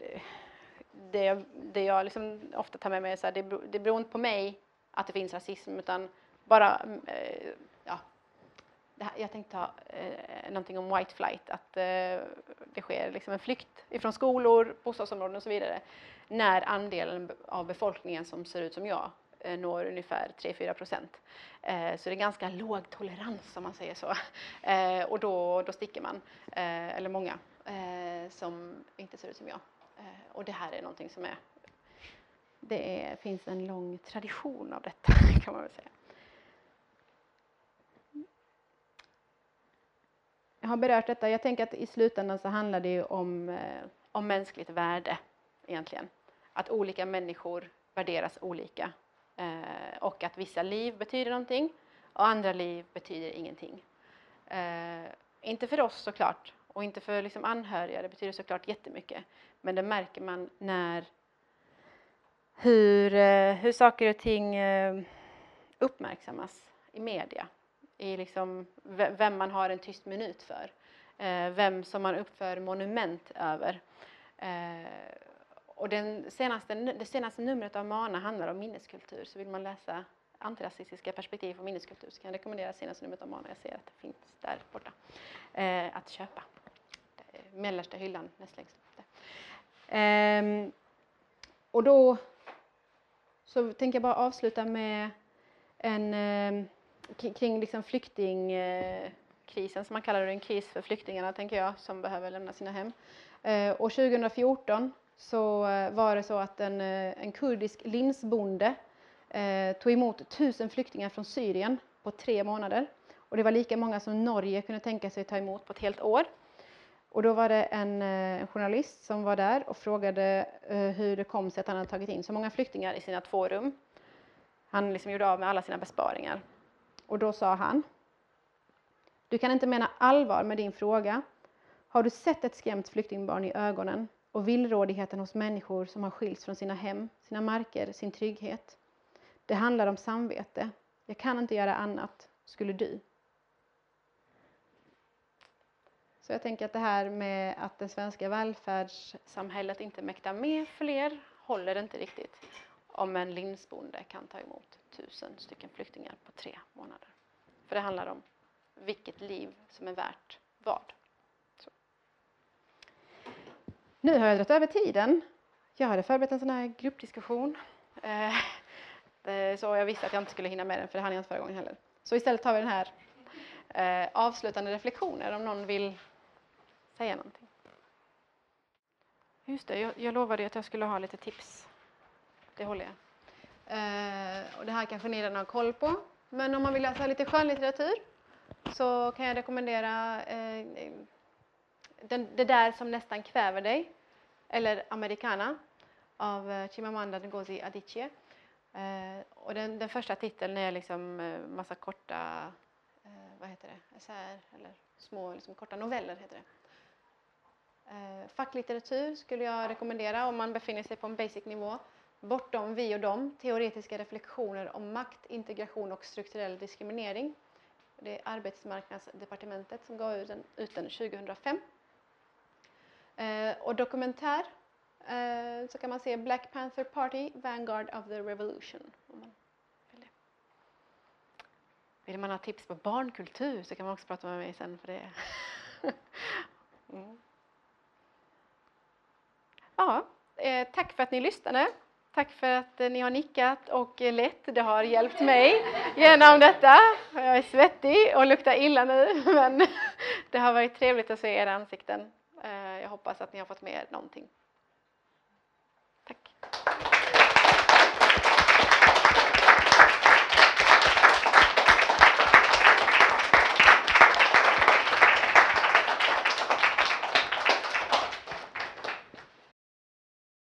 det, det jag liksom ofta tar med mig är så här, det, det beror inte på mig att det finns rasism utan bara mm, eh, ja, här, jag tänkte ta eh, någonting om white flight, att eh, det sker liksom en flykt ifrån skolor, bostadsområden och så vidare när andelen av befolkningen som ser ut som jag Eh, når ungefär 3-4 procent. Eh, så det är ganska låg tolerans om man säger så. Eh, och då, då sticker man, eller många, som inte ser ut som jag. och det här är någonting som är det är, finns en lång tradition av detta [laughs] kan man väl säga. Jag har berört detta. Jag tänker att i slutändan så handlar det ju om, om mänskligt värde egentligen. Att olika människor värderas olika eh, och att vissa liv betyder någonting och andra liv betyder ingenting. Eh, inte för oss såklart och inte för liksom anhöriga, det betyder såklart jättemycket. Men det märker man när hur, eh, hur saker och ting eh, uppmärksammas i media. I liksom vem man har en tyst minut för. Eh, vem som man uppför monument över. Eh, och den senaste, det senaste numret av Mana handlar om minneskultur. Så vill man läsa antirasistiska perspektiv på minneskultur så kan jag rekommendera senaste numret av Mana. Jag ser att det finns där borta. Eh, att köpa. Eh, mellersta hyllan näst längst upp. där. Ehm, och då så tänker jag bara avsluta med en eh, kring liksom flyktingkrisen, eh, som man kallar det, en kris för flyktingarna tänker jag, som behöver lämna sina hem. Eh, år 2014 så eh, var det så att en, eh, en kurdisk linsbonde eh, tog emot tusen flyktingar från Syrien på tre månader. Och det var lika många som Norge kunde tänka sig ta emot på ett helt år. Och då var det en, eh, en journalist som var där och frågade eh, hur det kom sig att han hade tagit in så många flyktingar i sina två rum. Han liksom gjorde av med alla sina besparingar. Och då sa han. Du kan inte mena allvar med din fråga. Har du sett ett skrämt flyktingbarn i ögonen och villrådigheten hos människor som har skilts från sina hem, sina marker, sin trygghet? Det handlar om samvete. Jag kan inte göra annat. Skulle du? Så jag tänker att det här med att det svenska välfärdssamhället inte mäktar med fler håller inte riktigt om en linsbonde kan ta emot tusen stycken flyktingar på tre månader. För det handlar om vilket liv som är värt vad. Så. Nu har jag dragit över tiden. Jag hade förberett en sån här gruppdiskussion. Eh, det- så jag visste att jag inte skulle hinna med den för det hann jag inte förra gången heller. Så istället tar vi den här eh, avslutande reflektioner om någon vill säga någonting. Just det, jag, jag lovade att jag skulle ha lite tips. Det håller jag. Eh, och det här kanske ni redan har koll på. Men om man vill läsa lite skönlitteratur så kan jag rekommendera eh, den, Det där som nästan kväver dig eller Americana av eh, Chimamanda Ngozi Adichie. Eh, och den, den första titeln är liksom eh, massa korta, eh, vad heter det, essäer eller små liksom, korta noveller heter det. Eh, facklitteratur skulle jag rekommendera om man befinner sig på en basic nivå. Bortom vi och dem, teoretiska reflektioner om makt, integration och strukturell diskriminering. Det är Arbetsmarknadsdepartementet som gav ut den, ut den 2005. Eh, och dokumentär eh, så kan man se Black Panther Party, Vanguard of the Revolution. Om man vill, vill man ha tips på barnkultur så kan man också prata med mig sen för det. [laughs] mm. Ja, eh, tack för att ni lyssnade. Tack för att ni har nickat och lett. Det har hjälpt mig genom detta. Jag är svettig och luktar illa nu, [laughs] men det har varit trevligt att se era ansikten. Eh, jag hoppas att ni har fått med er någonting. Tack.